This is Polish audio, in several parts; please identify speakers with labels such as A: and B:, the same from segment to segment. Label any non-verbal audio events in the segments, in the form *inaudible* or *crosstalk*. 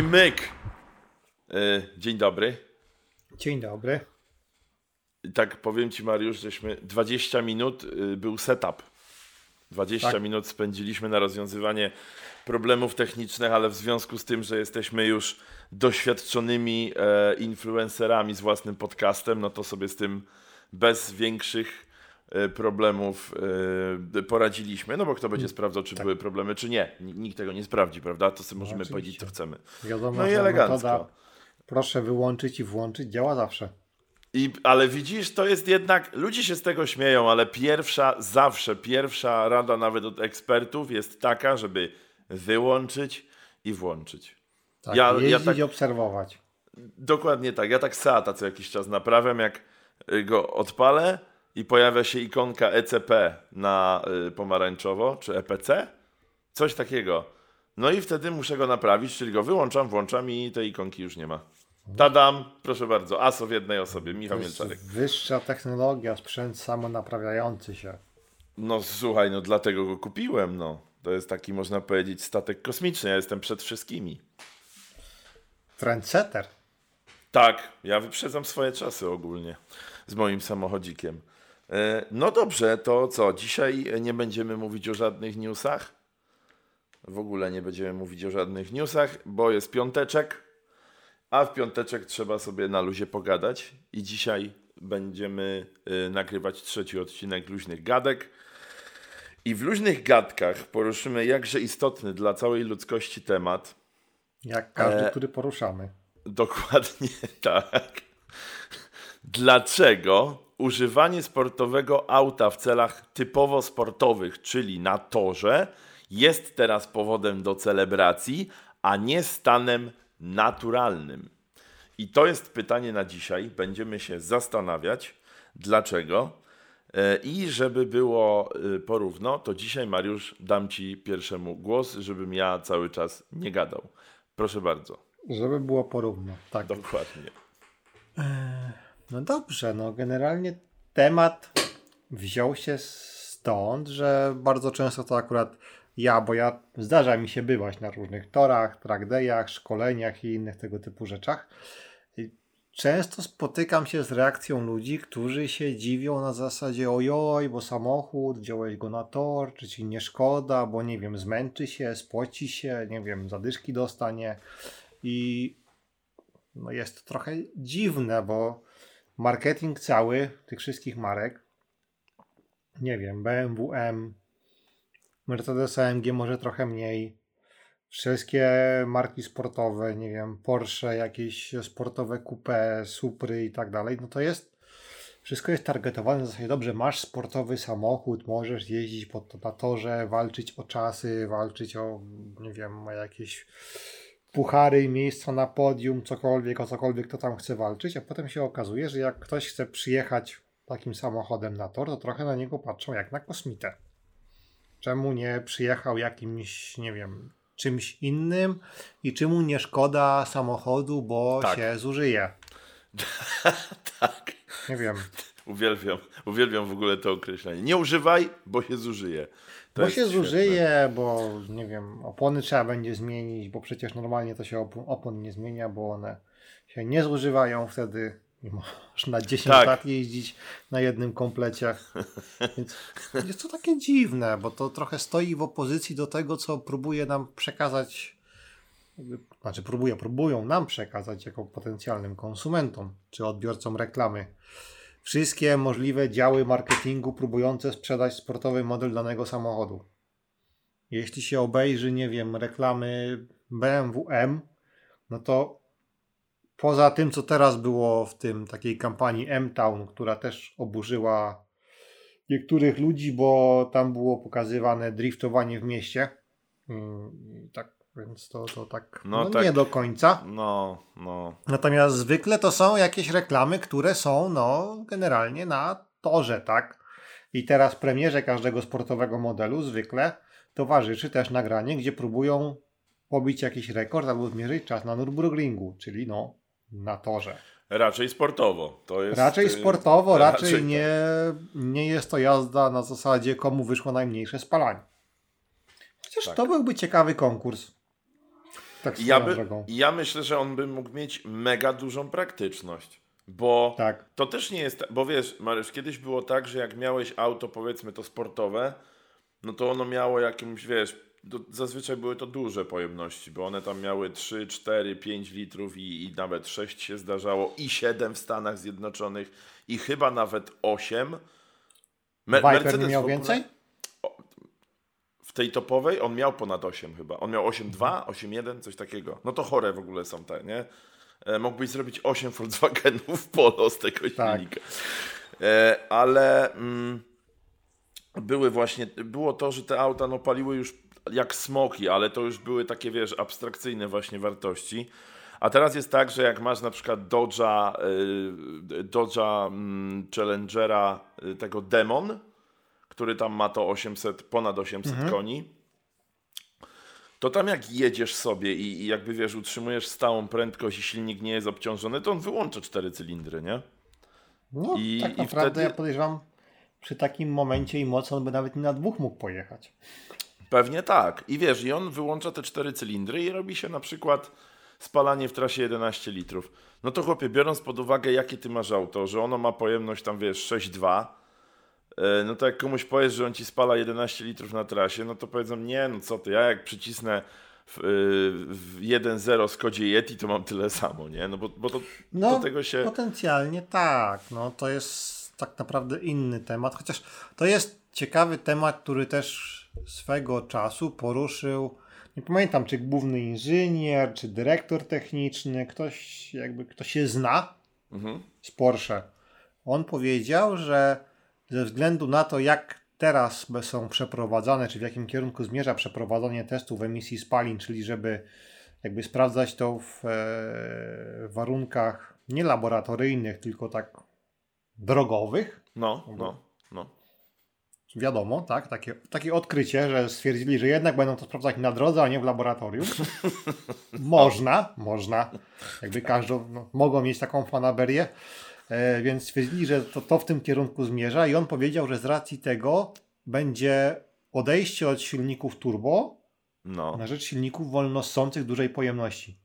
A: I myk. E, dzień dobry.
B: Dzień dobry.
A: I tak powiem Ci, Mariusz, żeśmy 20 minut y, był setup. 20 tak. minut spędziliśmy na rozwiązywanie problemów technicznych, ale w związku z tym, że jesteśmy już doświadczonymi e, influencerami z własnym podcastem, no to sobie z tym bez większych problemów e, poradziliśmy. No bo kto będzie mm, sprawdzał, czy tak. były problemy, czy nie. Nikt tego nie sprawdzi, prawda? To sobie no, możemy powiedzieć, co chcemy.
B: Wiadomo, no i elegancko. Metoda, proszę wyłączyć i włączyć, działa zawsze.
A: I, ale widzisz, to jest jednak, ludzie się z tego śmieją, ale pierwsza, zawsze pierwsza rada nawet od ekspertów jest taka, żeby wyłączyć i włączyć.
B: Tak, ja, jeździć ja tak, i obserwować.
A: Dokładnie tak. Ja tak Seata co jakiś czas naprawiam, jak go odpalę i pojawia się ikonka ECP na y, pomarańczowo, czy EPC, coś takiego. No i wtedy muszę go naprawić, czyli go wyłączam, włączam i tej ikonki już nie ma. Tadam, proszę bardzo, ASO w jednej osobie, Michał Mielczarek.
B: Wyższa technologia, sprzęt samonaprawiający się.
A: No słuchaj, no dlatego go kupiłem, no. To jest taki, można powiedzieć, statek kosmiczny. Ja jestem przed wszystkimi.
B: Trendsetter.
A: Tak, ja wyprzedzam swoje czasy ogólnie z moim samochodzikiem. E, no dobrze, to co? Dzisiaj nie będziemy mówić o żadnych newsach. W ogóle nie będziemy mówić o żadnych newsach, bo jest piąteczek, a w piąteczek trzeba sobie na luzie pogadać. I dzisiaj będziemy e, nagrywać trzeci odcinek Luźnych Gadek. I w luźnych gadkach poruszymy jakże istotny dla całej ludzkości temat.
B: Jak każdy, e... który poruszamy.
A: Dokładnie *laughs* tak. Dlaczego używanie sportowego auta w celach typowo sportowych, czyli na torze, jest teraz powodem do celebracji, a nie stanem naturalnym? I to jest pytanie na dzisiaj. Będziemy się zastanawiać, dlaczego. E, I żeby było e, porówno, to dzisiaj Mariusz dam Ci pierwszemu głos, żebym ja cały czas nie gadał. Proszę bardzo.
B: Żeby było porówno, tak.
A: Dokładnie.
B: E, no dobrze, no generalnie temat wziął się stąd, że bardzo często to akurat ja, bo ja zdarza mi się bywać na różnych torach, trackdayach, szkoleniach i innych tego typu rzeczach. Często spotykam się z reakcją ludzi, którzy się dziwią na zasadzie ojoj, bo samochód, wziąłeś go na tor, czy ci nie szkoda, bo nie wiem, zmęczy się, spoci się, nie wiem, zadyszki dostanie. I no jest to trochę dziwne, bo marketing cały tych wszystkich marek, nie wiem, BMW M, Mercedes AMG może trochę mniej, wszystkie marki sportowe, nie wiem, Porsche, jakieś sportowe coupe, Supry i tak dalej, no to jest wszystko jest targetowane w zasadzie dobrze, masz sportowy samochód, możesz jeździć po na torze, walczyć o czasy, walczyć o, nie wiem, o jakieś puchary, miejsca na podium, cokolwiek, o cokolwiek to tam chce walczyć, a potem się okazuje, że jak ktoś chce przyjechać takim samochodem na tor, to trochę na niego patrzą jak na kosmitę. Czemu nie przyjechał jakimś, nie wiem, czymś innym i czemu nie szkoda samochodu, bo tak. się zużyje. *laughs*
A: tak.
B: Nie wiem. *laughs*
A: Uwielbiam, uwielbiam w ogóle to określenie. Nie używaj, bo się zużyje.
B: To bo się świetne. zużyje, bo nie wiem, opony trzeba będzie zmienić, bo przecież normalnie to się opon, opon nie zmienia, bo one się nie zużywają wtedy i możesz na 10 tak. lat jeździć na jednym komplecie. *laughs* Więc jest to takie dziwne, bo to trochę stoi w opozycji do tego, co próbuje nam przekazać, znaczy próbuje, próbują nam przekazać jako potencjalnym konsumentom czy odbiorcom reklamy. Wszystkie możliwe działy marketingu próbujące sprzedać sportowy model danego samochodu. Jeśli się obejrzy, nie wiem, reklamy BMW M, no to Poza tym, co teraz było w tym takiej kampanii M-Town, która też oburzyła niektórych ludzi, bo tam było pokazywane driftowanie w mieście. Mm, tak, więc to, to tak, no, no tak, nie do końca.
A: No, no.
B: Natomiast zwykle to są jakieś reklamy, które są no generalnie na torze, tak? I teraz premierze każdego sportowego modelu zwykle towarzyszy też nagranie, gdzie próbują pobić jakiś rekord albo zmierzyć czas na Nürburgringu, czyli no na torze.
A: Raczej sportowo. To jest,
B: raczej y, sportowo, raczej, raczej nie, nie jest to jazda na zasadzie komu wyszło najmniejsze spalanie. Chociaż tak. to byłby ciekawy konkurs. Tak
A: ja, by,
B: drogą.
A: ja myślę, że on by mógł mieć mega dużą praktyczność. Bo
B: Tak.
A: to też nie jest. Bo wiesz, Mariusz, kiedyś było tak, że jak miałeś auto, powiedzmy to sportowe, no to ono miało jakimś, wiesz, do, zazwyczaj były to duże pojemności, bo one tam miały 3, 4, 5 litrów i, i nawet 6 się zdarzało, i 7 w Stanach Zjednoczonych, i chyba nawet 8. Me-
B: Viper nie miał
A: ogóle-
B: więcej?
A: W tej topowej on miał ponad 8 chyba. On miał 8,2, 8,1, coś takiego. No to chore w ogóle są te, nie? E, mógłbyś zrobić 8 Volkswagenów Polo z tego
B: Tak.
A: silnika. E, ale mm, były właśnie, było to, że te auta no, paliły już jak smoki, ale to już były takie, wiesz, abstrakcyjne właśnie wartości. A teraz jest tak, że jak masz na przykład Dodge'a, y, Dodge'a mm, Challengera, y, tego Demon, który tam ma to 800, ponad 800 koni, to tam jak jedziesz sobie i, i jakby wiesz, utrzymujesz stałą prędkość i silnik nie jest obciążony, to on wyłącza cztery cylindry, nie?
B: No,
A: I-
B: tak naprawdę
A: wtedy-
B: ja podejrzewam, przy takim momencie i mocy on by nawet nie na dwóch mógł pojechać.
A: Pewnie tak. I wiesz, i on wyłącza te cztery cylindry i robi się na przykład spalanie w trasie 11 litrów. No to chłopie, biorąc pod uwagę, jakie ty masz auto, że ono ma pojemność tam, wiesz, 6,2, e, no to jak komuś powiesz, że on ci spala 11 litrów na trasie, no to powiedzą, nie, no co ty, ja jak przycisnę w, y, w 1.0 Skodzie Yeti, to mam tyle samo, nie? No bo, bo to
B: No,
A: do tego się...
B: potencjalnie tak. No, to jest tak naprawdę inny temat, chociaż to jest ciekawy temat, który też swego czasu poruszył, nie pamiętam, czy główny inżynier, czy dyrektor techniczny, ktoś jakby, kto się zna
A: Mhm.
B: z Porsche. On powiedział, że ze względu na to, jak teraz są przeprowadzane, czy w jakim kierunku zmierza przeprowadzanie testów emisji spalin, czyli żeby jakby sprawdzać to w e, warunkach nie laboratoryjnych, tylko tak drogowych,
A: No, no, no.
B: wiadomo, tak, takie, takie odkrycie, że stwierdzili, że jednak będą to sprawdzać na drodze, a nie w laboratorium. *laughs* można, można. Jakby każdą, no, mogą mieć taką fanaberię. E, więc stwierdzili, że to, to w tym kierunku zmierza i on powiedział, że z racji tego będzie odejście od silników turbo
A: No,
B: na rzecz silników wolnossących dużej pojemności.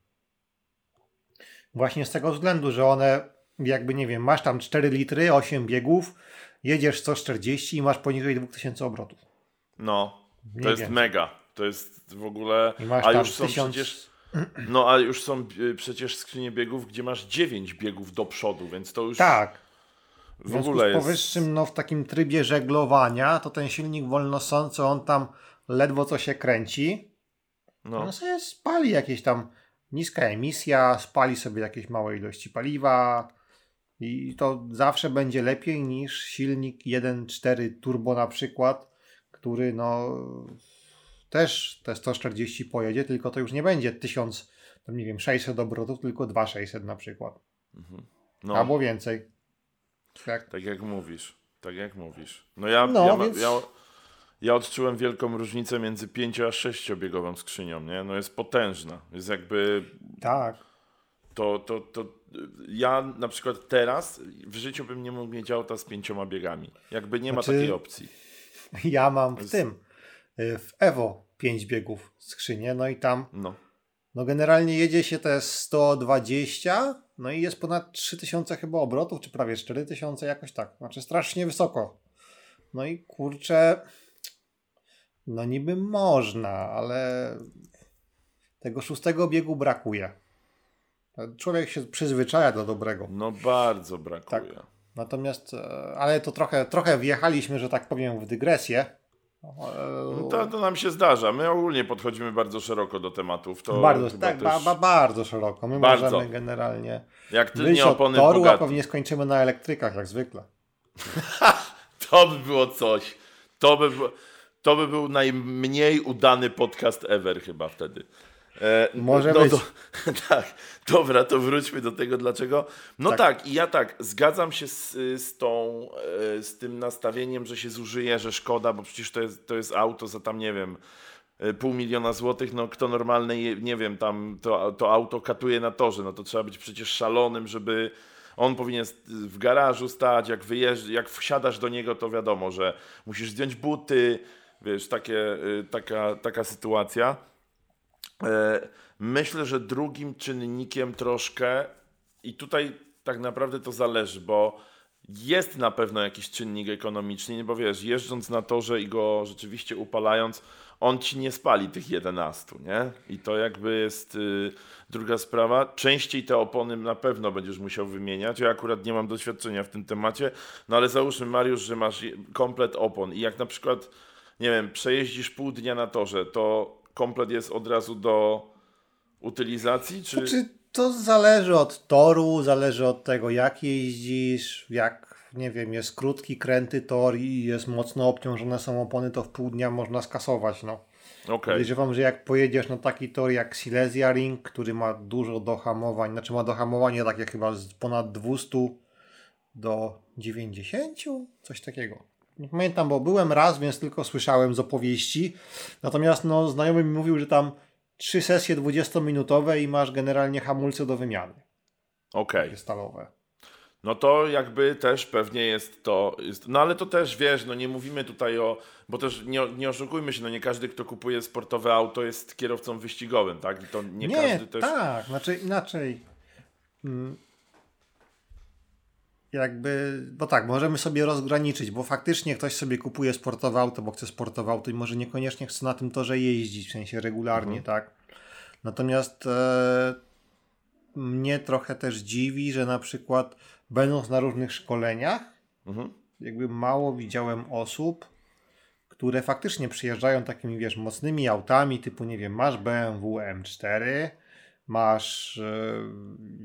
B: Właśnie z tego względu, że one jakby, nie wiem, masz tam 4 litry, 8 biegów, jedziesz 140 i masz poniżej 2000 obrotów.
A: no.
B: Nie
A: To jest
B: wiem.
A: mega. To jest w ogóle...
B: I masz
A: A już są
B: 1000...
A: przecież... No, a już są y, przecież skrzynie biegów, gdzie masz 9 biegów do przodu, więc to już
B: Tak. W
A: w ogóle
B: z
A: jest...
B: powyższym, no w takim trybie żeglowania, to ten silnik wolnosący, on tam ledwo co się kręci.
A: No,
B: On sobie spali jakieś tam niska emisja, spali sobie jakieś małe ilości paliwa i to zawsze będzie lepiej niż silnik 1.4 turbo na przykład, który no też te 140 pojedzie, tylko to już nie będzie 1000, tam nie wiem, 600 obrotów, tylko 2600 na przykład.
A: no
B: Albo więcej. Tak.
A: tak jak mówisz. Tak jak mówisz. No ja,
B: No,
A: ja,
B: więc-
A: ja, ja odczułem wielką różnicę między 5 a 6-biegową skrzynią, nie? No jest potężna. Jest jakby
B: Tak.
A: to, to, to ja na przykład teraz w życiu bym nie mógł mieć auta z pięcioma biegami. Jakby nie ma
B: Znaczy-
A: takiej opcji. *laughs*
B: Ja mam w
A: jest-
B: tym, w Evo 5 biegów skrzynię, no i tam,
A: No.
B: no generalnie jedzie się te 120, no i jest ponad 3000 chyba obrotów, czy prawie 4000, jakoś tak. Znaczy strasznie wysoko. No i kurczę, no niby można, ale tego szóstego biegu brakuje. Człowiek się przyzwyczaja do dobrego.
A: No bardzo brakuje.
B: Tak. Natomiast, e, ale to trochę, trochę wjechaliśmy, że tak powiem, w dygresję.
A: No to, to nam się zdarza. My ogólnie podchodzimy bardzo szeroko do tematów. To
B: bardzo, tak,
A: też,
B: ba, ba, bardzo szeroko. My
A: Bardzo.
B: możemy generalnie
A: Jak
B: wyjść
A: tylnie
B: od
A: opony
B: toru, a pewnie skończymy na elektrykach, jak zwykle. *laughs*
A: To by było coś. To by, to by był najmniej udany podcast ever chyba wtedy. E,
B: Może
A: no,
B: być.
A: To, *laughs* tak, dobra, to wróćmy do tego dlaczego. No tak,
B: Tak.
A: i ja tak, zgadzam się z, z tą, e, z tym nastawieniem, że się zużyje, że szkoda, bo przecież to jest, to jest auto za tam, nie wiem, e, pół miliona złotych, no kto normalny, nie wiem, tam to, to auto katuje na torze, no to trzeba być przecież szalonym, żeby on powinien w garażu stać, jak wyjeżdż, jak wsiadasz do niego, to wiadomo, że musisz zdjąć buty, wiesz, takie, y, taka, taka sytuacja. E, myślę, że drugim czynnikiem troszkę, i tutaj tak naprawdę to zależy, bo jest na pewno jakiś czynnik ekonomiczny, bo wiesz, jeżdżąc na torze i go rzeczywiście upalając, on ci nie spali tych 11, nie? I to jakby jest y, druga sprawa. Częściej te opony na pewno będziesz musiał wymieniać. Ja akurat nie mam doświadczenia w tym temacie, no ale załóżmy, Mariusz, że masz komplet opon i jak na przykład, nie wiem, przejeździsz pół dnia na torze, to komplet jest od razu do utylizacji, czy...
B: Znaczy, to zależy od toru, zależy od tego, jak jeździsz, jak, nie wiem, jest krótki, kręty tor i jest mocno obciążone są opony, to w pół dnia można skasować, no.
A: Okay.
B: Podejrzewam, że jak pojedziesz na taki tor jak Silesia Ring, który ma dużo dohamowań, znaczy ma dohamowanie takie chyba z ponad 200 do 90, coś takiego. Nie pamiętam, bo byłem raz, więc tylko słyszałem z opowieści. Natomiast no, znajomy mi mówił, że tam trzy sesje 20-minutowe i masz generalnie hamulce do wymiany.
A: Okej.
B: Okay. Stalowe.
A: No to jakby też pewnie jest to. Jest, no ale to też wiesz, no nie mówimy tutaj o. Bo też nie, nie oszukujmy się, no nie każdy, kto kupuje sportowe auto, jest kierowcą wyścigowym, tak? I to nie,
B: nie
A: każdy też.
B: Tak, znaczy inaczej. Hmm jakby, bo tak, możemy sobie rozgraniczyć, bo faktycznie ktoś sobie kupuje sportowe auto, bo chce sportowe auto i może niekoniecznie chce na tym torze jeździć, w sensie regularnie, mhm. tak. Natomiast e, mnie trochę też dziwi, że na przykład będąc na różnych szkoleniach, mhm. jakby mało widziałem osób, które faktycznie przyjeżdżają takimi, wiesz, mocnymi autami, typu, nie wiem, masz BMW M4, masz e,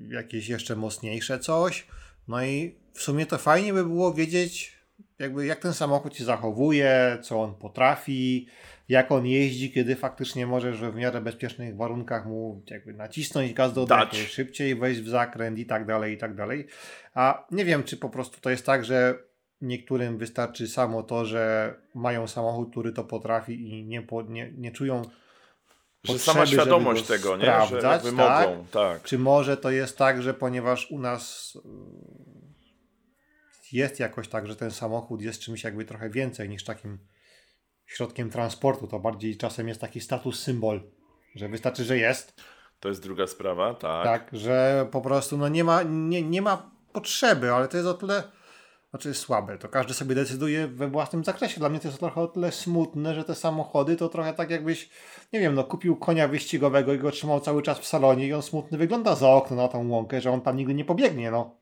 B: jakieś jeszcze mocniejsze coś, no i w sumie to fajnie by było wiedzieć, jakby jak ten samochód się zachowuje, co on potrafi, jak on jeździ, kiedy faktycznie możesz w miarę bezpiecznych warunkach mu jakby nacisnąć gaz do oddechy, szybciej wejść w zakręt i tak dalej, i tak dalej. A nie wiem, czy po prostu to jest tak, że niektórym wystarczy samo to, że mają samochód, który to potrafi i nie, nie, nie czują
A: że sama świadomość tego, nie? że jakby tak? mogą, tak.
B: Czy może to jest tak, że ponieważ u nas jest jakoś tak, że ten samochód jest czymś jakby trochę więcej niż takim środkiem transportu. To bardziej czasem jest taki status symbol, że wystarczy, że jest.
A: To jest druga sprawa, tak.
B: Tak, że po prostu no nie ma, nie, nie ma potrzeby, ale to jest o tyle znaczy słabe. To każdy sobie decyduje we własnym zakresie. Dla mnie to jest trochę o tyle smutne, że te samochody to trochę tak jakbyś, nie wiem, no kupił konia wyścigowego i go trzymał cały czas w salonie i on smutny wygląda za okno na tą łąkę, że on tam nigdy nie pobiegnie, no.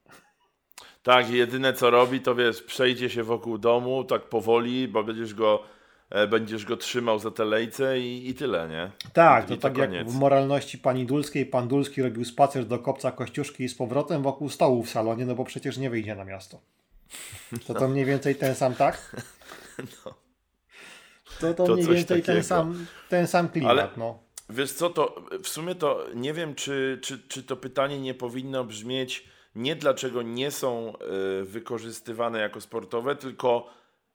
A: Tak, jedyne co robi, to wiesz, przejdzie się wokół domu tak powoli, bo będziesz go, e, będziesz go trzymał za te lejce i, i tyle, nie?
B: Tak, I, to tak to jak w moralności pani Dulskiej, pan Dulski robił spacer do kopca Kościuszki i z powrotem wokół stołu w salonie, no bo przecież nie wyjdzie na miasto. To to mniej więcej ten sam, tak? *laughs* No. To to, to mniej więcej ten sam, ten sam klimat, Ale... no.
A: Wiesz co, to w sumie to nie wiem, czy, czy, czy to pytanie nie powinno brzmieć nie dlaczego nie są y, wykorzystywane jako sportowe, tylko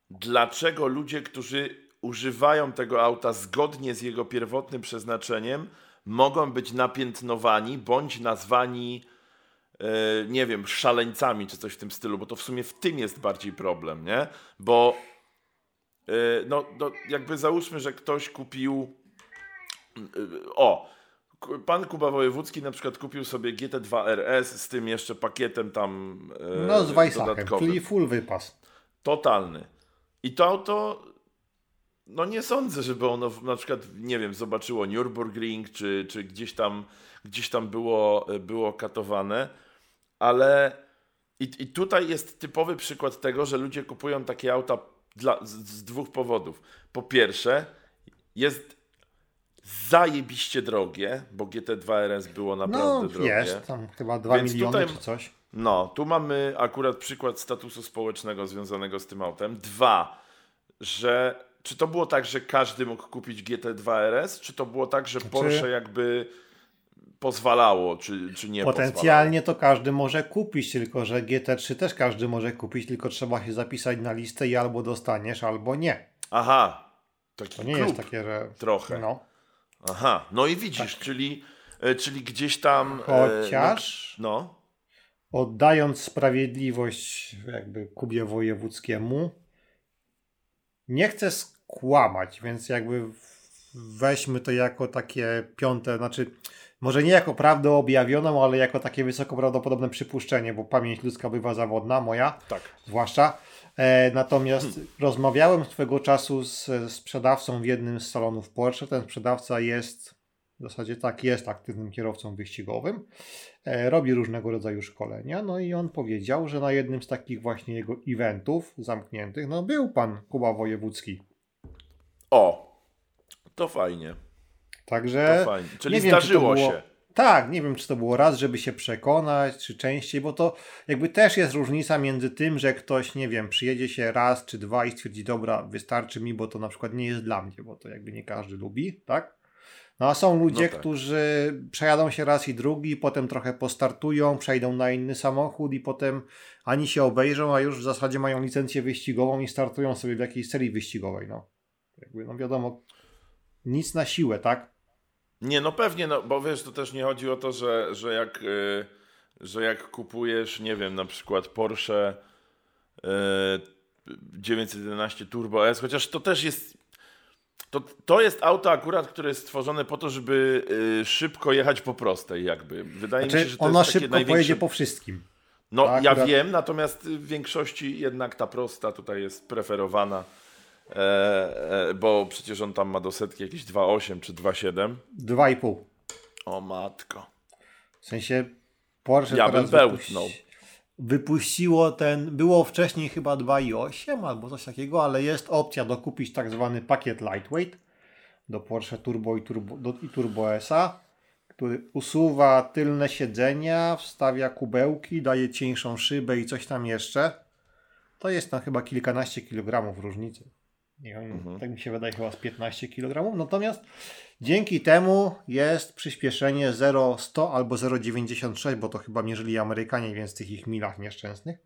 A: dlaczego ludzie, którzy używają tego auta zgodnie z jego pierwotnym przeznaczeniem, mogą być napiętnowani bądź nazwani, nie wiem, szaleńcami czy coś w tym stylu, bo to w sumie w tym jest bardziej problem, nie? Bo y, no, no jakby załóżmy, że ktoś kupił. O, pan Kuba Wojewódzki na przykład kupił sobie GT2 RS z tym jeszcze pakietem tam
B: e, No z Weissachem, czyli full wypas.
A: Totalny. I to auto, no nie sądzę, żeby ono na przykład, nie wiem, zobaczyło Nürburgring, czy, czy gdzieś tam, gdzieś tam było, było katowane, ale i, i tutaj jest typowy przykład tego, że ludzie kupują takie auta dla, z, z dwóch powodów. Po pierwsze, jest zajebiście drogie, bo GT2 RS było naprawdę no, drogie.
B: jest, tam chyba 2 Więc miliony tutaj, czy coś.
A: No, tu mamy akurat przykład statusu społecznego związanego z tym autem. Dwa, że czy to było tak, że każdy mógł kupić GT2 RS, czy to było tak, że znaczy, Porsche jakby pozwalało, czy, czy nie
B: Potencjalnie
A: pozwalało?
B: to każdy może kupić, tylko że GT3 też każdy może kupić, tylko trzeba się zapisać na listę i albo dostaniesz, albo nie.
A: Aha.
B: Taki to nie jest takie, że...
A: Trochę. No. Aha, no i widzisz, tak. czyli, e, czyli gdzieś tam.
B: E, Chociaż. no. Oddając sprawiedliwość jakby Kubie Wojewódzkiemu, nie chcę skłamać, więc jakby weźmy to jako takie piąte, znaczy może nie jako prawdę objawioną, ale jako takie wysoko prawdopodobne przypuszczenie, bo pamięć ludzka bywa zawodna, moja
A: Tak.
B: zwłaszcza. E, natomiast rozmawiałem swego czasu z sprzedawcą w jednym z salonów Porsche. Ten sprzedawca jest, w zasadzie tak, jest aktywnym kierowcą wyścigowym. E, robi różnego rodzaju szkolenia. No i on powiedział, że na jednym z takich właśnie jego eventów zamkniętych, no był pan Kuba Wojewódzki.
A: O, to fajnie.
B: Także.
A: Czyli
B: nie wiem, czy to
A: zdarzyło
B: było-
A: się.
B: Tak, nie wiem, czy to było raz, żeby się przekonać, czy częściej, bo to jakby też jest różnica między tym, że ktoś, nie wiem, przyjedzie się raz czy dwa i stwierdzi, dobra, wystarczy mi, bo to na przykład nie jest dla mnie, bo to jakby nie każdy lubi, tak? No a są ludzie,
A: No tak.
B: którzy przejadą się raz i drugi, potem trochę postartują, przejdą na inny samochód i potem ani się obejrzą, a już w zasadzie mają licencję wyścigową i startują sobie w jakiejś serii wyścigowej, no. Jakby, no wiadomo, nic na siłę, tak?
A: Nie, no pewnie, no, bo wiesz, to też nie chodzi o to, że, że, jak, y, że jak kupujesz, nie wiem, na przykład Porsche y, 911 Turbo S, chociaż to też jest. To, to jest auto akurat, które jest stworzone po to, żeby y, szybko jechać po prostej, jakby. Wydaje mi
B: Znaczy,
A: się, że to
B: ona
A: jest takie
B: szybko
A: największe...
B: pojedzie po wszystkim.
A: No,
B: Tak,
A: ja
B: akurat-
A: wiem, natomiast w większości jednak ta prosta tutaj jest preferowana, bo przecież on tam ma do setki jakieś 2,8 czy 2,7.
B: 2,5.
A: O matko.
B: W sensie Porsche
A: Ja
B: teraz
A: bym
B: wypuściło ten, było wcześniej chyba 2,8 albo coś takiego, ale jest opcja dokupić tak zwany pakiet lightweight do Porsche Turbo i Turbo, do, i Turbo S-a, który usuwa tylne siedzenia, wstawia kubełki, daje cieńszą szybę i coś tam jeszcze. To jest tam chyba kilkanaście kilogramów różnicy. Nie wiem,
A: Mhm.
B: Tak mi się wydaje chyba z 15 kg. Natomiast dzięki temu jest przyspieszenie 0,100 albo 0,96, bo to chyba mierzyli Amerykanie, więc w tych ich milach nieszczęsnych.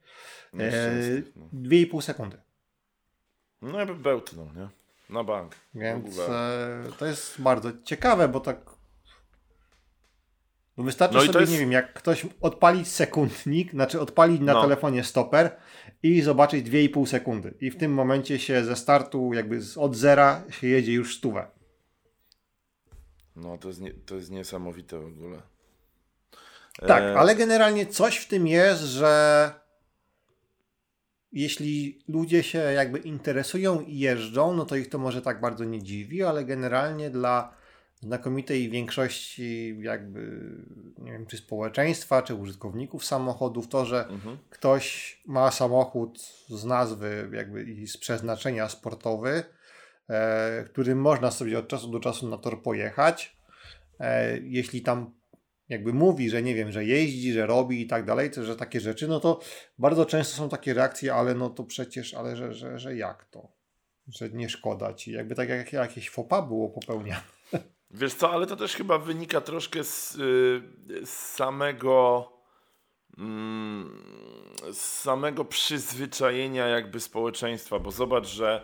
B: E,
A: Nieszczęsnych, no.
B: 2,5 sekundy.
A: No ja bym bełtnął, nie? Na bank.
B: Więc e, to jest bardzo ciekawe, bo tak. Wystarczy
A: No
B: sobie,
A: jest-
B: nie wiem, jak ktoś odpalić sekundnik, znaczy odpalić na
A: No.
B: telefonie stoper i zobaczyć 2,5 sekundy. I w tym momencie się ze startu, jakby od zera się jedzie już stówę.
A: No to jest, nie, to jest niesamowite w ogóle.
B: Tak,
A: E,
B: ale generalnie coś w tym jest, że jeśli ludzie się jakby interesują i jeżdżą, no to ich to może tak bardzo nie dziwi, ale generalnie dla znakomitej większości jakby, nie wiem, czy społeczeństwa, czy użytkowników samochodów, to, że
A: Mhm.
B: ktoś ma samochód z nazwy jakby i z przeznaczenia sportowy, e, którym można sobie od czasu do czasu na tor pojechać, e, jeśli tam jakby mówi, że nie wiem, że jeździ, że robi i tak dalej, że takie rzeczy, no to bardzo często są takie reakcje, ale no to przecież, ale że, że, że jak to? Że nie szkoda ci. Jakby tak jak jakieś fopa było popełniane.
A: Wiesz co, ale to też chyba wynika troszkę z, y, z samego mm, z samego przyzwyczajenia jakby społeczeństwa, bo zobacz, że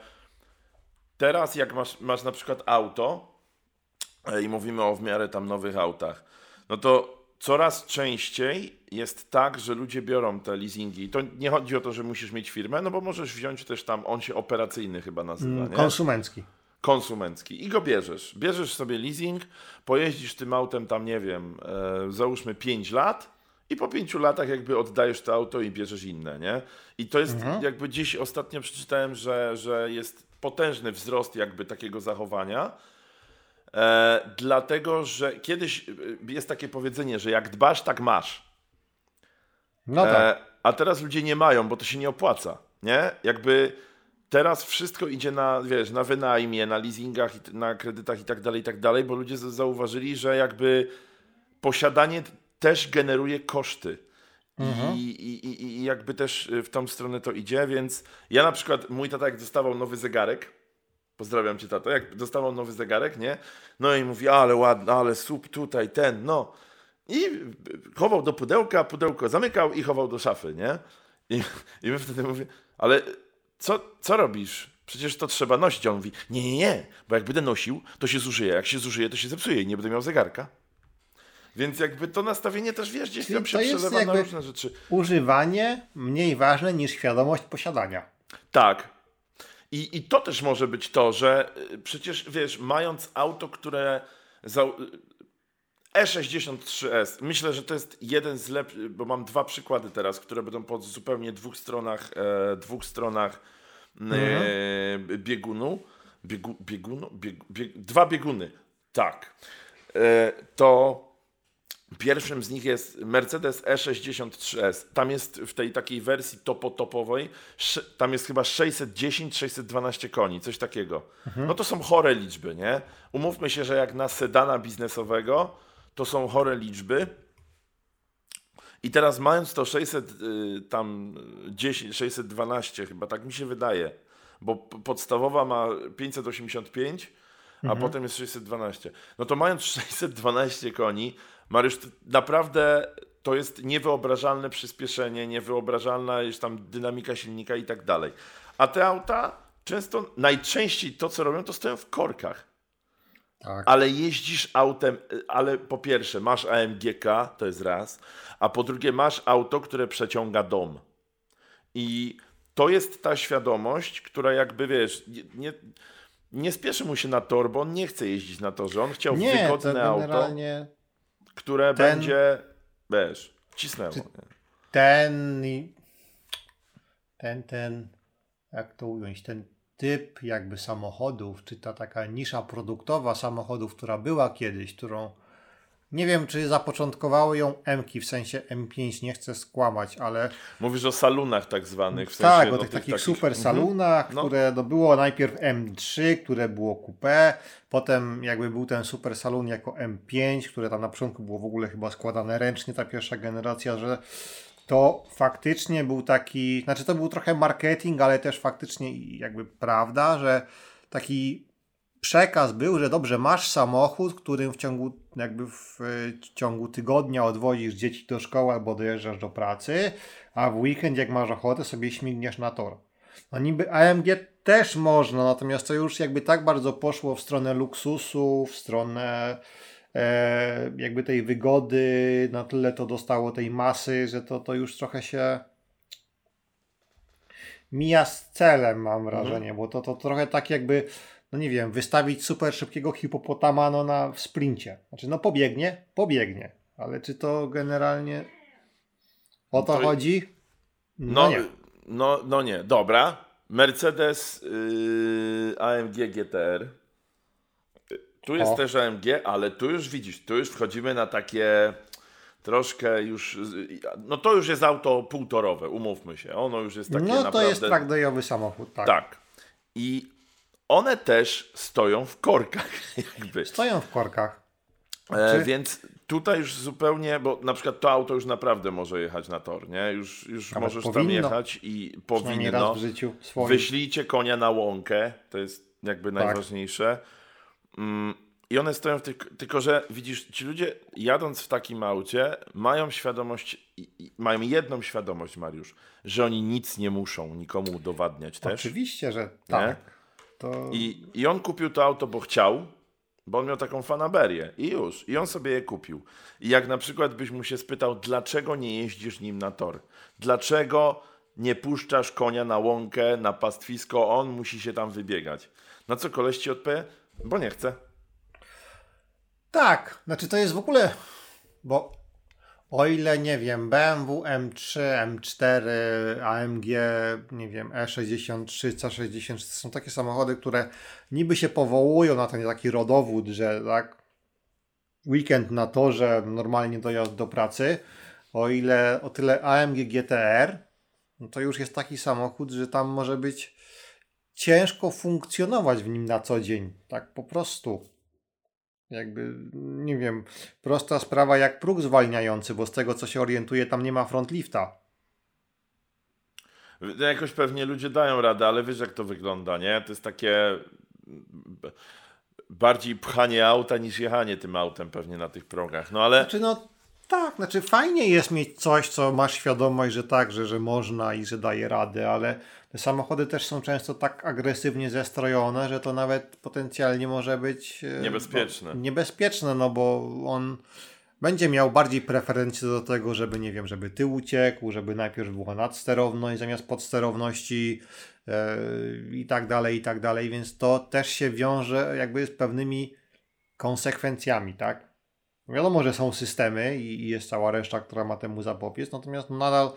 A: teraz jak masz, masz na przykład auto e, i mówimy o w miarę tam nowych autach, no to coraz częściej jest tak, że ludzie biorą te leasingi. To nie chodzi o to, że musisz mieć firmę, no bo możesz wziąć też tam, on się operacyjny chyba nazywa, nie?
B: Konsumencki.
A: Konsumencki i go bierzesz. Bierzesz sobie leasing, pojeździsz tym autem tam, nie wiem, e, załóżmy 5 lat i po 5 latach jakby oddajesz to auto i bierzesz inne, nie? I to jest jakby dziś ostatnio przeczytałem, że, że jest potężny wzrost jakby takiego zachowania. E, dlatego, że kiedyś e, jest takie powiedzenie, że jak dbasz, tak masz.
B: No tak.
A: E, a teraz ludzie nie mają, bo to się nie opłaca, nie? Jakby teraz wszystko idzie na, wiesz, na wynajmie, na leasingach, na kredytach i tak dalej, i tak dalej, bo ludzie zauważyli, że jakby posiadanie też generuje koszty. I, i, i, I jakby też y, w tą stronę to idzie, więc ja na przykład, mój tata jak dostawał nowy zegarek, pozdrawiam cię tato, jak dostawał nowy zegarek, nie? No i mówi, ale ładny, ale sup tutaj, ten, no. I chował do pudełka, pudełko zamykał i chował do szafy, nie? I, i my wtedy mówię, ale co, co robisz? Przecież to trzeba nosić. A on mówi, nie, nie, nie, bo jak będę nosił, to się zużyje. Jak się zużyje, to się zepsuje i nie będę miał zegarka. Więc jakby to nastawienie też, wiesz, gdzieś
B: Czyli
A: tam się przelewa na różne rzeczy.
B: Używanie mniej ważne niż świadomość posiadania.
A: Tak. I, I to też może być to, że y, przecież wiesz, mając auto, które. Za, E63S, myślę, że to jest jeden z lepszych, bo mam dwa przykłady teraz, które będą po zupełnie dwóch stronach, e, dwóch stronach e, biegunu. Biegu, biegunu? Bieg, bieg, dwa bieguny, tak. E, to Pierwszym z nich jest Mercedes E63S. Tam jest w tej takiej wersji topo-topowej, tam jest chyba 610-612 koni, coś takiego. Mhm. No to są chore liczby, nie? Umówmy się, że jak na sedana biznesowego, to są chore liczby. I teraz mając to 600, y, tam 10, 612 chyba, tak mi się wydaje, bo podstawowa ma 585, a mhm. potem jest 612. No to mając *laughs* 612 koni, Mariusz, naprawdę to jest niewyobrażalne przyspieszenie, niewyobrażalna jest tam dynamika silnika i tak dalej. A te auta często, najczęściej to co robią, to stoją w korkach. Tak. Ale jeździsz autem, ale po pierwsze masz AMGK, to jest raz, a po drugie masz auto, które przeciąga dom. I to jest ta świadomość, która jakby wiesz, nie, nie spieszy mu się na tor, bo on nie chce jeździć na torze. On chciał nie, wygodne auto które ten, będzie, wiesz, cisnęło.
B: Ten, ten, ten, jak to ująć, ten typ jakby samochodów, czy ta taka nisza produktowa samochodów, która była kiedyś, którą nie wiem, czy zapoczątkowały ją M-ki, w sensie M5, nie chcę skłamać, ale...
A: Mówisz o salunach tak zwanych. W
B: tak,
A: sensie,
B: o tych, tych takich, takich super salunach, mhm. które no. było najpierw M3, które było coupé, potem jakby był ten super salon jako M5, które tam na początku było w ogóle chyba składane ręcznie, ta pierwsza generacja, że to faktycznie był taki, znaczy to był trochę marketing, ale też faktycznie jakby prawda, że taki przekaz był, że dobrze, masz samochód, którym w ciągu, jakby w, w ciągu tygodnia odwozisz dzieci do szkoły albo dojeżdżasz do pracy, a w weekend, jak masz ochotę, sobie śmigniesz na tor. No niby AMG też można, natomiast to już jakby tak bardzo poszło w stronę luksusu, w stronę e, jakby tej wygody, na tyle to dostało tej masy, że to, to już trochę się mija z celem, mam wrażenie, mhm. bo to, to trochę tak jakby no nie wiem, wystawić super szybkiego hipopotama no na w sprincie. Znaczy, no pobiegnie, pobiegnie, ale czy to generalnie o to, to chodzi?
A: No, no, nie. No, no nie, dobra. Mercedes yy, AMG GTR. Tu jest o. też AMG, ale tu już widzisz, tu już wchodzimy na takie troszkę już, no to już jest auto półtorowe, umówmy się. Ono już jest takie
B: No to
A: naprawdę...
B: jest trackdayowy samochód, tak.
A: Tak. I one też stoją w korkach. *laughs* Jakby.
B: Stoją w korkach.
A: E, więc tutaj już zupełnie, bo na przykład to auto już naprawdę może jechać na tor, nie? Już, już możesz powinno. tam jechać i powinno.
B: Raz w życiu swoim.
A: Wyślijcie konia na łąkę, to jest jakby tak. najważniejsze. Mm, I one stoją w tych, tylko że widzisz, ci ludzie jadąc w takim aucie mają świadomość, mają jedną świadomość, Mariusz, że oni nic nie muszą nikomu udowadniać też.
B: Oczywiście, że tak.
A: To... I, I on kupił to auto, bo chciał, bo on miał taką fanaberię i już. I on sobie je kupił. I jak na przykład byś mu się spytał, dlaczego nie jeździsz nim na tor? Dlaczego nie puszczasz konia na łąkę, na pastwisko, on musi się tam wybiegać? Na co koleś ci odpowie? Bo nie chce.
B: Tak, znaczy to jest w ogóle, bo o ile nie wiem, BMW M3, M4, AMG, nie wiem, E63, C63 są takie samochody, które niby się powołują na ten taki rodowód, że tak weekend na torze, normalnie dojazd do pracy. O ile o tyle AMG GTR, no to już jest taki samochód, że tam może być ciężko funkcjonować w nim na co dzień. Tak po prostu. Jakby, nie wiem, prosta sprawa jak próg zwalniający, bo z tego co się orientuje, tam nie ma frontlifta.
A: Jakoś pewnie ludzie dają radę, ale wiesz jak to wygląda, nie? To jest takie bardziej pchanie auta niż jechanie tym autem pewnie na tych progach. No ale.
B: Znaczy, no tak, znaczy fajnie jest mieć coś, co masz świadomość, że tak, że, że można i że daje radę, ale te samochody też są często tak agresywnie zestrojone, że to nawet potencjalnie może być
A: e, niebezpieczne.
B: Bo, niebezpieczne, no bo on będzie miał bardziej preferencje do tego, żeby, nie wiem, żeby ty uciekł, żeby najpierw była nadsterowność zamiast podsterowności yy, i tak dalej, i tak dalej, więc to też się wiąże jakby z pewnymi konsekwencjami, tak? Wiadomo, że są systemy i, i jest cała reszta, która ma temu zapobiec, natomiast nadal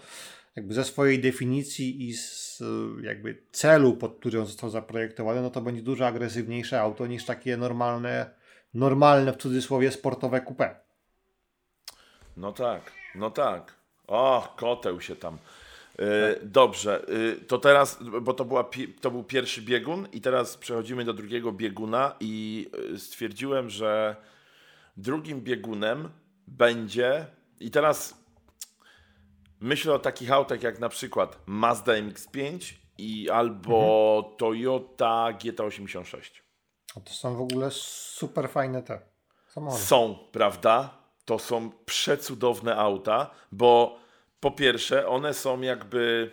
B: jakby ze swojej definicji i z jakby celu, pod który on został zaprojektowany, no to będzie dużo agresywniejsze auto niż takie normalne, normalne w cudzysłowie sportowe coupé.
A: No tak, no tak. O, koteł się tam. Yy, dobrze, yy, to teraz, bo to, była, to był pierwszy biegun i teraz przechodzimy do drugiego bieguna i y, stwierdziłem, że drugim biegunem będzie i teraz myślę o takich autach jak na przykład Mazda MX-5 i albo mhm. Toyota GT86.
B: A to są w ogóle super fajne te
A: samochody. Są, prawda? To są przecudowne auta, bo po pierwsze one są jakby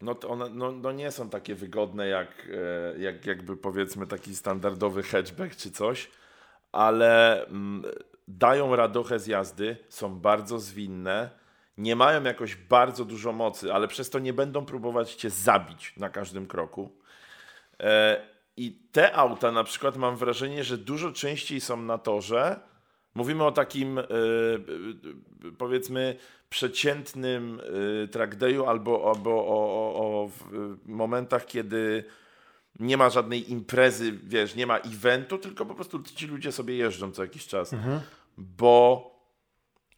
A: no, one no, no nie są takie wygodne jak, e, jak jakby powiedzmy taki standardowy hatchback czy coś, ale mm, dają radochę z jazdy, są bardzo zwinne, nie mają jakoś bardzo dużo mocy, ale przez to nie będą próbować cię zabić na każdym kroku. E, I te auta na przykład mam wrażenie, że dużo częściej są na torze. Mówimy o takim e, powiedzmy przeciętnym e, track dayu albo, albo o, o, o momentach, kiedy nie ma żadnej imprezy, wiesz, nie ma eventu, tylko po prostu ci ludzie sobie jeżdżą co jakiś czas. Mhm. Bo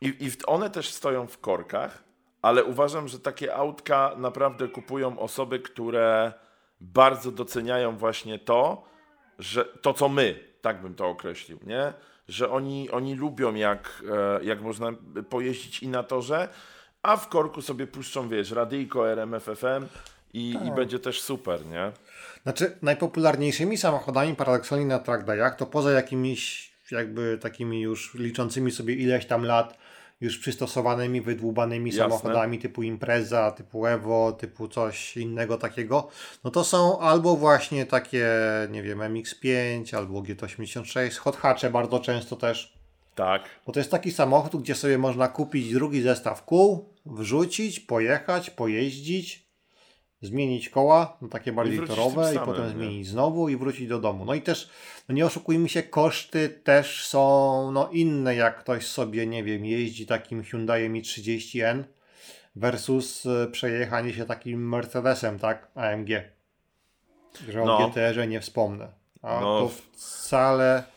A: i, i one też stoją w korkach, ale uważam, że takie autka naprawdę kupują osoby, które bardzo doceniają właśnie to, że to co my, tak bym to określił, nie? Że oni, oni lubią jak, e, jak można pojeździć i na torze, a w korku sobie puszczą, wiesz, radyjko RMFFM i, tak. i będzie też super, nie?
B: Znaczy, najpopularniejszymi samochodami paradoksalnie na track dayach to poza jakimiś jakby takimi już liczącymi sobie ileś tam lat już przystosowanymi, wydłubanymi Jasne. samochodami typu Impreza, typu Evo, typu coś innego takiego, no to są albo właśnie takie, nie wiem, MX-5, albo GT86, hot hatche bardzo często też.
A: Tak.
B: Bo to jest taki samochód, gdzie sobie można kupić drugi zestaw kół, wrzucić, pojechać, pojeździć, zmienić koła na takie bardziej I torowe i potem nie? zmienić znowu i wrócić do domu. No i też, no nie oszukujmy się, koszty też są no inne, jak ktoś sobie, nie wiem, jeździ takim Hyundaiem i30N versus e, przejechanie się takim Mercedesem, tak, AMG. Że no. o GTR-ze nie wspomnę. A no. to wcale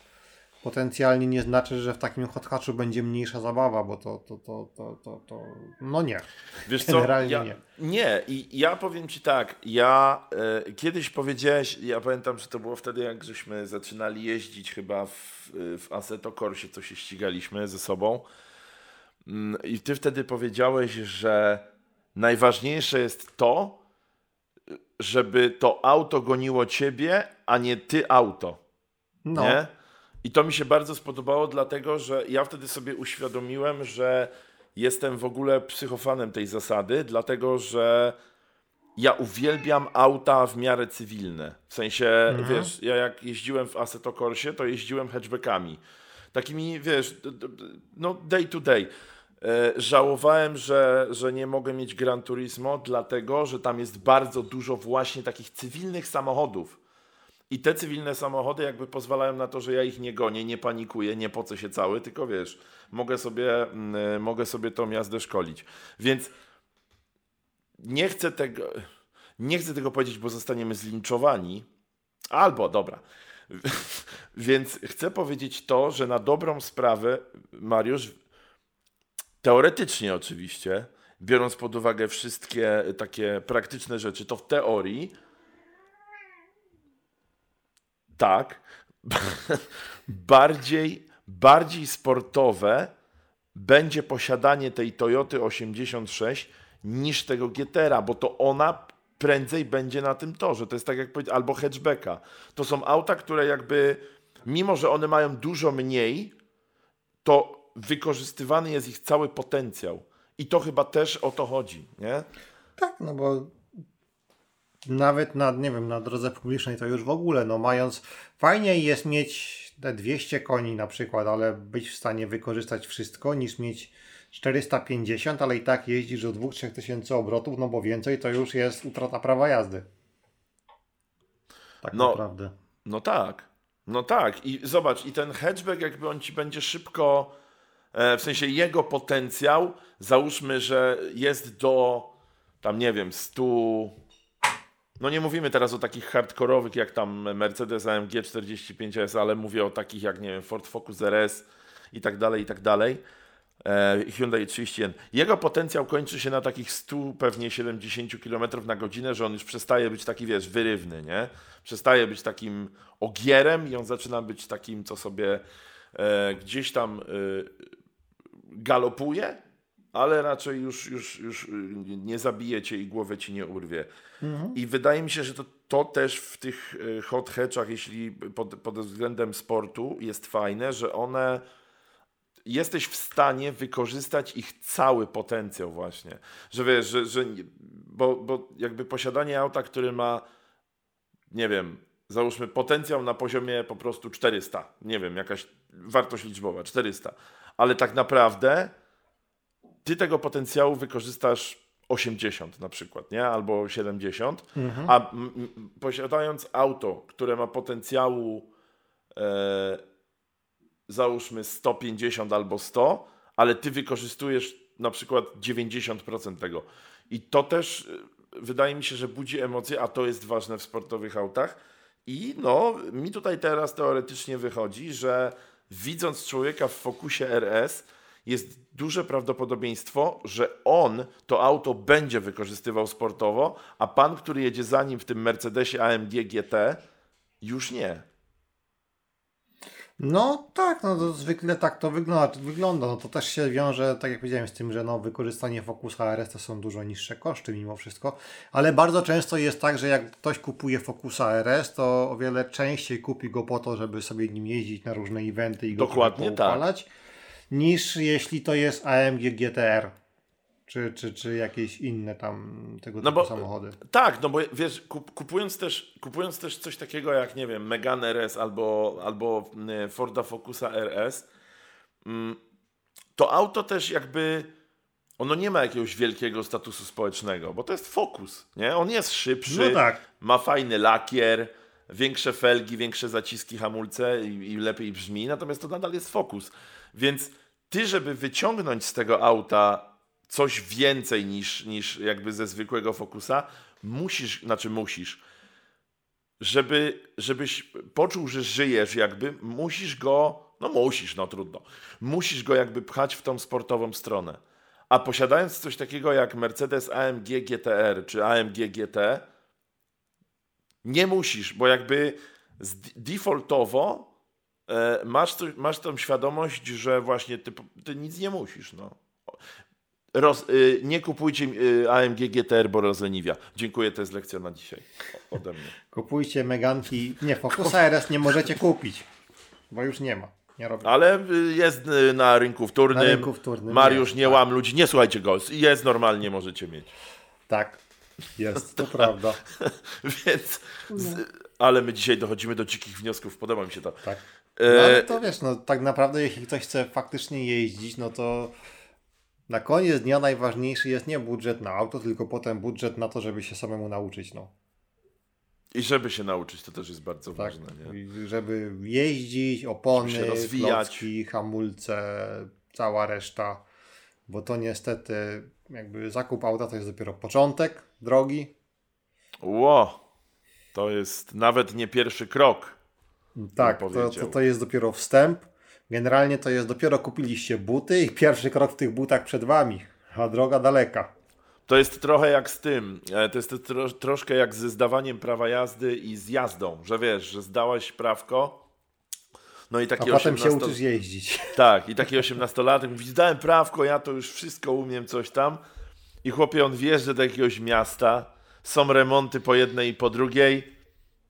B: potencjalnie nie znaczy, że w takim hot będzie mniejsza zabawa, bo to, to, to, to, to, to no nie.
A: Wiesz Generalnie co? Ja, nie. Nie, i ja powiem Ci tak, ja e, kiedyś powiedziałeś, ja pamiętam, że to było wtedy, jak żeśmy zaczynali jeździć chyba w, w Assetto Corsie, co się ścigaliśmy ze sobą mm, i Ty wtedy powiedziałeś, że najważniejsze jest to, żeby to auto goniło Ciebie, a nie Ty auto. No. Nie? I to mi się bardzo spodobało, dlatego że ja wtedy sobie uświadomiłem, że jestem w ogóle psychofanem tej zasady, dlatego że ja uwielbiam auta w miarę cywilne. W sensie, mhm. wiesz, ja jak jeździłem w Assetto Corsie, to jeździłem hatchbackami. Takimi, wiesz, no day to day. E, żałowałem, że, że nie mogę mieć Gran Turismo, dlatego że tam jest bardzo dużo właśnie takich cywilnych samochodów. I te cywilne samochody jakby pozwalają na to, że ja ich nie gonię, nie panikuję, nie pocę się cały, tylko wiesz, mogę sobie, mm, mogę sobie tą jazdę szkolić. Więc nie chcę tego, nie chcę tego powiedzieć, bo zostaniemy zlinczowani. Albo, dobra. *laughs* Więc chcę powiedzieć to, że na dobrą sprawę, Mariusz, teoretycznie oczywiście, biorąc pod uwagę wszystkie takie praktyczne rzeczy, to w teorii tak, bardziej, bardziej sportowe będzie posiadanie tej Toyoty 86 niż tego GTR, bo to ona prędzej będzie na tym torze. To jest tak jak powiedzieć, albo hatchbacka. To są auta, które jakby, mimo że one mają dużo mniej, to wykorzystywany jest ich cały potencjał. I to chyba też o to chodzi, nie?
B: Tak, no bo nawet na, nie wiem, na drodze publicznej to już w ogóle, no mając, fajnie jest mieć te 200 koni na przykład, ale być w stanie wykorzystać wszystko, niż mieć 450, ale i tak jeździsz do 2-3 tysięcy obrotów, no bo więcej to już jest utrata prawa jazdy. Tak
A: No.
B: naprawdę.
A: No tak. No tak. I zobacz, i ten hatchback jakby on ci będzie szybko, e, w sensie jego potencjał, załóżmy, że jest do tam nie wiem, 100. No nie mówimy teraz o takich hardkorowych jak tam Mercedes AMG 45S, ale mówię o takich jak nie wiem, Ford Focus RS i tak dalej, i tak dalej. E, Hyundai 30N. Jego potencjał kończy się na takich 100, pewnie 70 km na godzinę, że on już przestaje być taki, wiesz, wyrywny, nie? Przestaje być takim ogierem i on zaczyna być takim, co sobie e, gdzieś tam e, galopuje, ale raczej już, już, już y, nie zabije cię i głowę ci nie urwie. I wydaje mi się, że to, to też w tych y, hot hatchach, jeśli pod, pod względem sportu jest fajne, że one jesteś w stanie wykorzystać ich cały potencjał właśnie. Że wiesz, że, że bo, bo jakby posiadanie auta, który ma nie wiem, załóżmy potencjał na poziomie po prostu 400, nie wiem, jakaś wartość liczbowa 400, ale tak naprawdę ty tego potencjału wykorzystasz 80 na przykład, nie? Albo 70, a m, m, posiadając auto, które ma potencjału e, załóżmy 150 albo 100, ale ty wykorzystujesz na przykład 90% tego. I to też y, wydaje mi się, że budzi emocje, a to jest ważne w sportowych autach. I no, mi tutaj teraz teoretycznie wychodzi, że widząc człowieka w fokusie RS, jest duże prawdopodobieństwo, że on to auto będzie wykorzystywał sportowo, a pan, który jedzie za nim w tym Mercedesie AMG GT, już nie.
B: No tak, no to zwykle tak to wygląda. wygląda. No to też się wiąże, tak jak powiedziałem, z tym, że no, wykorzystanie Focusa RS to są dużo niższe koszty mimo wszystko, ale bardzo często jest tak, że jak ktoś kupuje Focusa RS, to o wiele częściej kupi go po to, żeby sobie nim jeździć na różne eventy i go
A: Dokładnie tak.
B: Niż jeśli to jest AMG GTR. Czy, czy, czy jakieś inne tam tego
A: No
B: typu
A: bo-
B: samochody.
A: Tak, no bo wiesz, kup, kupując, też, kupując też coś takiego jak, nie wiem, Megane RS albo, albo mm, Forda Focusa RS, mm, to auto też jakby, ono nie ma jakiegoś wielkiego statusu społecznego, bo to jest Focus, nie? On jest szybszy,
B: No tak.
A: ma fajny lakier, większe felgi, większe zaciski, hamulce i, i lepiej brzmi, natomiast to nadal jest Focus. Więc ty, żeby wyciągnąć z tego auta coś więcej niż, niż jakby ze zwykłego Focusa, musisz, znaczy musisz, żeby, żebyś poczuł, że żyjesz jakby, musisz go, no musisz, no trudno, musisz go jakby pchać w tą sportową stronę. A posiadając coś takiego jak Mercedes AMG GTR czy AMG GT, nie musisz, bo jakby defaultowo masz, to, masz tą świadomość, że właśnie ty, ty nic nie musisz. No. Roz, y, nie kupujcie y, AMG GTR, bo rozleniwia. Dziękuję, to jest lekcja na dzisiaj ode mnie.
B: Kupujcie Meganki. Nie, Focusa RS nie możecie kupić, bo już nie ma. Nie.
A: Ale y, jest na rynku wtórnym.
B: Na rynku wtórnym
A: Mariusz,
B: jest,
A: nie
B: tak.
A: łam ludzi, nie słuchajcie go. Jest normalnie, możecie mieć.
B: Tak, jest, to prawda. *laughs*
A: Więc, z, ale my dzisiaj dochodzimy do dzikich wniosków, podoba mi się to.
B: Tak.
A: E,
B: No, ale to wiesz, no tak naprawdę jeśli ktoś chce faktycznie jeździć, no to na koniec dnia najważniejszy jest nie budżet na auto, tylko potem budżet na to, żeby się samemu nauczyć, no.
A: I żeby się nauczyć, to też jest bardzo
B: Tak,
A: ważne. Nie?
B: Żeby jeździć, opony,
A: Żeby się rozwijać.
B: klocki, hamulce, cała reszta, bo to niestety jakby zakup auta to jest dopiero początek drogi.
A: Ło, to jest nawet nie pierwszy krok.
B: Tak, to, to, to jest dopiero wstęp. Generalnie to jest dopiero kupiliście buty i pierwszy krok w tych butach przed wami, a droga daleka.
A: To jest trochę jak z tym, e, to jest tro, troszkę jak ze zdawaniem prawa jazdy i z jazdą, że wiesz, że zdałaś prawko, no i
B: A
A: taki
B: potem się
A: 18
B: uczysz jeździć. *laughs*
A: Tak, i taki osiemnastolatek mówi, zdałem prawko, ja to już wszystko umiem, coś tam. I chłopie, on wjeżdża do jakiegoś miasta, są remonty po jednej i po drugiej,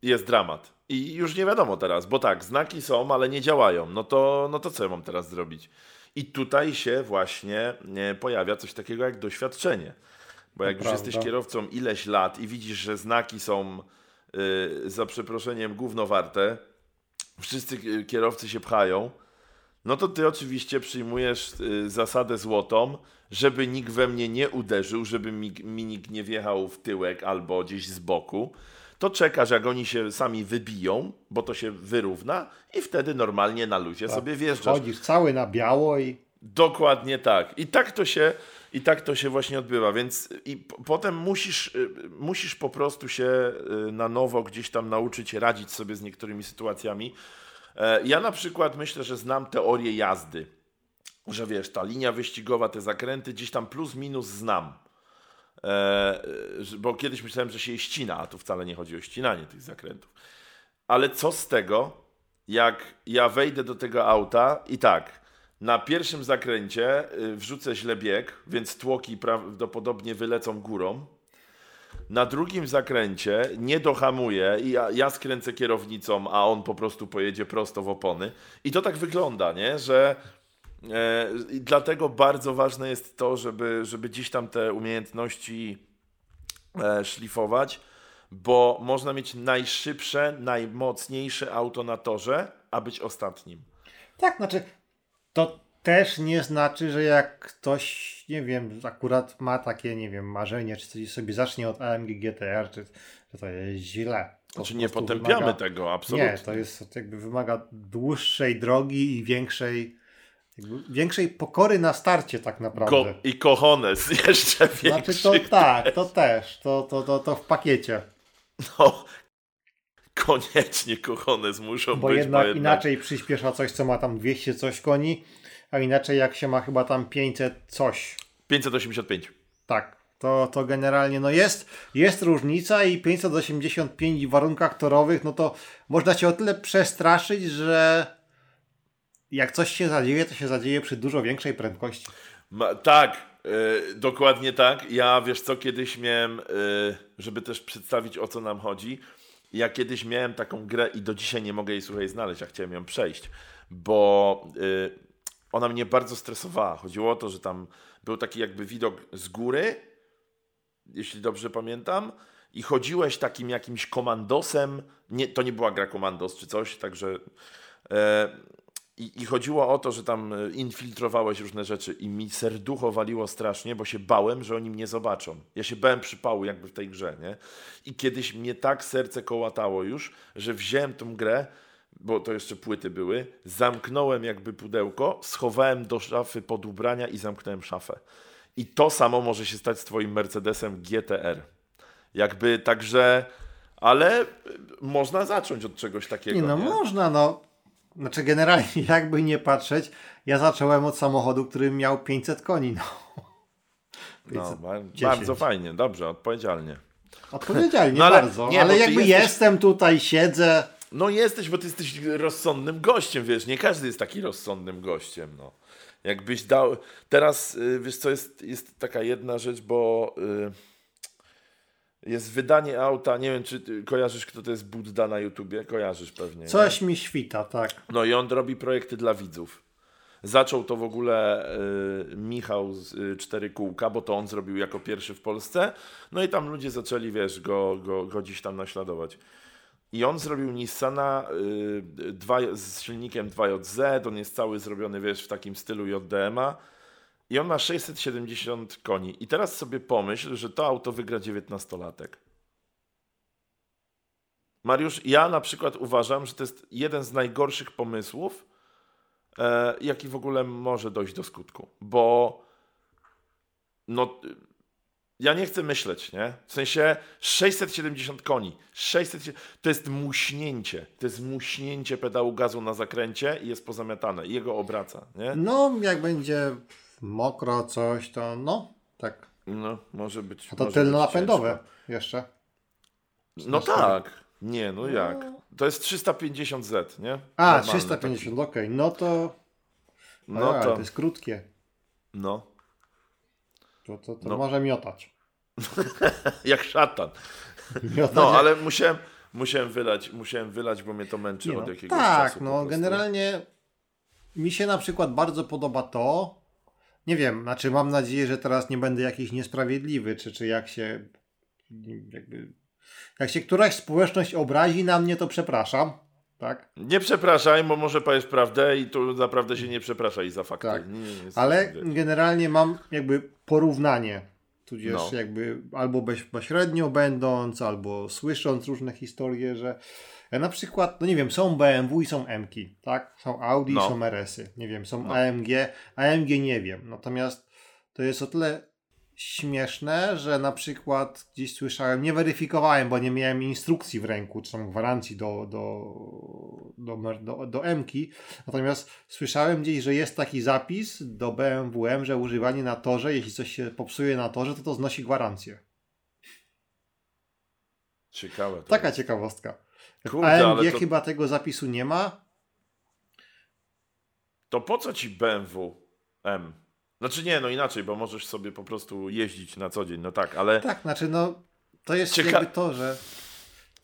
A: jest dramat. I już nie wiadomo teraz, bo tak, znaki są, ale nie działają. No to, no to co ja mam teraz zrobić? I tutaj się właśnie nie, pojawia coś takiego jak doświadczenie. Bo jak już
B: prawda.
A: jesteś kierowcą ileś lat i widzisz, że znaki są y, za przeproszeniem gówno warte, wszyscy kierowcy się pchają, no to ty oczywiście przyjmujesz y, zasadę złotą, żeby nikt we mnie nie uderzył, żeby mi, mi nikt nie wjechał w tyłek albo gdzieś z boku. To czekasz, jak oni się sami wybiją, bo to się wyrówna i wtedy normalnie na luzie sobie wjeżdżasz.
B: Chodzisz cały na biało i
A: Dokładnie tak. I tak to się, i tak to się właśnie odbywa. Więc i potem musisz, y, musisz po prostu się y, na nowo gdzieś tam nauczyć radzić sobie z niektórymi sytuacjami. E, Ja na przykład myślę, że znam teorię jazdy. Że wiesz, ta linia wyścigowa, te zakręty gdzieś tam plus minus znam. E, bo kiedyś myślałem, że się je ścina, a tu wcale nie chodzi o ścinanie tych zakrętów. Ale co z tego, jak ja wejdę do tego auta i tak, na pierwszym zakręcie y, wrzucę źle bieg, więc tłoki prawdopodobnie wylecą górą. Na drugim zakręcie nie dohamuję i ja, ja skręcę kierownicą, a on po prostu pojedzie prosto w opony. I to tak wygląda, nie? Że i dlatego bardzo ważne jest to, żeby, żeby gdzieś tam te umiejętności e, szlifować, bo można mieć najszybsze, najmocniejsze auto na torze, a być ostatnim.
B: Tak, znaczy, to też nie znaczy, że jak ktoś, nie wiem, akurat ma takie, nie wiem, marzenie, czy coś sobie zacznie od AMG GTR, czy, że to jest źle. To
A: Znaczy nie potępiamy
B: wymaga-
A: tego, absolutnie.
B: Nie, to jest jakby wymaga dłuższej drogi i większej, większej pokory na starcie tak naprawdę.
A: Ko- I cojones *laughs* jeszcze większy.
B: Znaczy to tak, to też, to, to, to, to w pakiecie.
A: No, koniecznie cojones muszą
B: Bo
A: być,
B: jednak,
A: bo jednak
B: inaczej przyspiesza coś, co ma tam 200 coś koni, a inaczej jak się ma chyba tam 500 coś.
A: 585.
B: Tak, to, to generalnie no jest, jest różnica i 585 w warunkach torowych, no to można się o tyle przestraszyć, że jak coś się zadzieje, to się zadzieje przy dużo większej prędkości.
A: Ma, tak, e, dokładnie tak. Ja wiesz co, kiedyś miałem, e, żeby też przedstawić o co nam chodzi. Ja kiedyś miałem taką grę i do dzisiaj nie mogę jej słuchaj znaleźć, a chciałem ją przejść, bo e, ona mnie bardzo stresowała. Chodziło o to, że tam był taki jakby widok z góry, jeśli dobrze pamiętam, i chodziłeś takim jakimś komandosem. Nie, to nie była gra komandos czy coś, także. E, i, I chodziło o to, że tam e, infiltrowałeś różne rzeczy i mi serducho waliło strasznie, bo się bałem, że oni mnie zobaczą. Ja się bałem przypału jakby w tej grze, nie? I kiedyś mnie tak serce kołatało już, że wziąłem tą grę, bo to jeszcze płyty były, zamknąłem jakby pudełko, schowałem do szafy pod ubrania i zamknąłem szafę. I to samo może się stać z twoim Mercedesem GTR. Jakby także, ale y, można zacząć od czegoś takiego.
B: No
A: nie?
B: można, no. Znaczy generalnie *laughs* jakby nie patrzeć, ja zacząłem od samochodu, który miał 500 koni, no.
A: No, ba-
B: 10.
A: bardzo fajnie, dobrze, odpowiedzialnie.
B: Odpowiedzialnie *laughs*
A: No ale-
B: bardzo,
A: nie,
B: ale jakby
A: jesteś-
B: jestem tutaj, siedzę,
A: No jesteś, bo ty jesteś rozsądnym gościem, wiesz, nie każdy jest taki rozsądnym gościem, no. Jakbyś dał, teraz, y, wiesz co, jest, jest taka jedna rzecz, bo y, jest wydanie auta, nie wiem, czy kojarzysz, kto to jest Budda na YouTubie, kojarzysz pewnie. nie?
B: coś mi świta, tak.
A: No i on robi projekty dla widzów. Zaczął to w ogóle y, Michał z y, Cztery Kółka, bo to on zrobił jako pierwszy w Polsce. No i tam ludzie zaczęli, wiesz, go, go, go gdzieś tam naśladować. I on zrobił Nissana y, dwa, z silnikiem 2JZ, on jest cały zrobiony, wiesz, w takim stylu JDM-a. I on ma 670 koni. I teraz sobie pomyśl, że to auto wygra 19-latek. Mariusz, ja na przykład uważam, że to jest jeden z najgorszych pomysłów, e, jaki w ogóle może dojść do skutku. Bo no, ja nie chcę myśleć, nie? W sensie 670 koni. 600, to jest muśnięcie. To jest muśnięcie pedału gazu na zakręcie i jest pozamiatane. I jego obraca, nie?
B: No, jak będzie mokro coś, to no, tak.
A: No, może być.
B: A to
A: może
B: tylno
A: być
B: napędowe
A: ciężko.
B: jeszcze.
A: No tak. Nie, no jak? To jest 350Z, nie?
B: A,
A: Normalny
B: 350, okej, no to...
A: No
B: No to...
A: to-
B: jest krótkie.
A: No.
B: To, to, to
A: No.
B: może miotać. *laughs*
A: Jak szatan.
B: miotać
A: No,
B: jak-
A: ale musiałem, musiałem wylać, musiałem wylać, bo mnie to męczy
B: Nie
A: od
B: no,
A: jakiegoś
B: tak,
A: czasu. po
B: no generalnie mi się na przykład bardzo podoba to, nie wiem, znaczy mam nadzieję, że teraz nie będę jakiś niesprawiedliwy, czy, czy jak się jakby, jak się któraś społeczność obrazi na mnie, to przepraszam. tak?
A: Nie przepraszaj, bo może powiesz prawdę i tu naprawdę się nie przepraszaj za fakty.
B: Tak.
A: Nie, nie,
B: Ale
A: nie,
B: generalnie mam jakby porównanie, tudzież
A: No.
B: jakby albo bezpośrednio będąc, albo słysząc różne historie, że na przykład, no nie wiem, są BMW i są M-ki, tak? Są Audi
A: No.
B: i są RS-y, nie wiem, są
A: No.
B: AMG, AMG nie wiem, natomiast to jest o tyle śmieszne, że na przykład gdzieś słyszałem, nie weryfikowałem, bo nie miałem instrukcji w ręku, czy tam gwarancji do, do, do, do, do M-ki, natomiast słyszałem gdzieś, że jest taki zapis do BMW M, że używanie na torze, jeśli coś się popsuje na torze, to to znosi gwarancję.
A: Ciekawe. To
B: Taka
A: jest.
B: ciekawostka.
A: Kurde,
B: AMG
A: to-
B: chyba tego zapisu nie ma.
A: To po co ci BMW M? Znaczy nie, no inaczej, bo możesz sobie po prostu jeździć na co dzień, no tak, ale
B: Tak, znaczy no, to jest
A: Cieka-
B: jakby to, że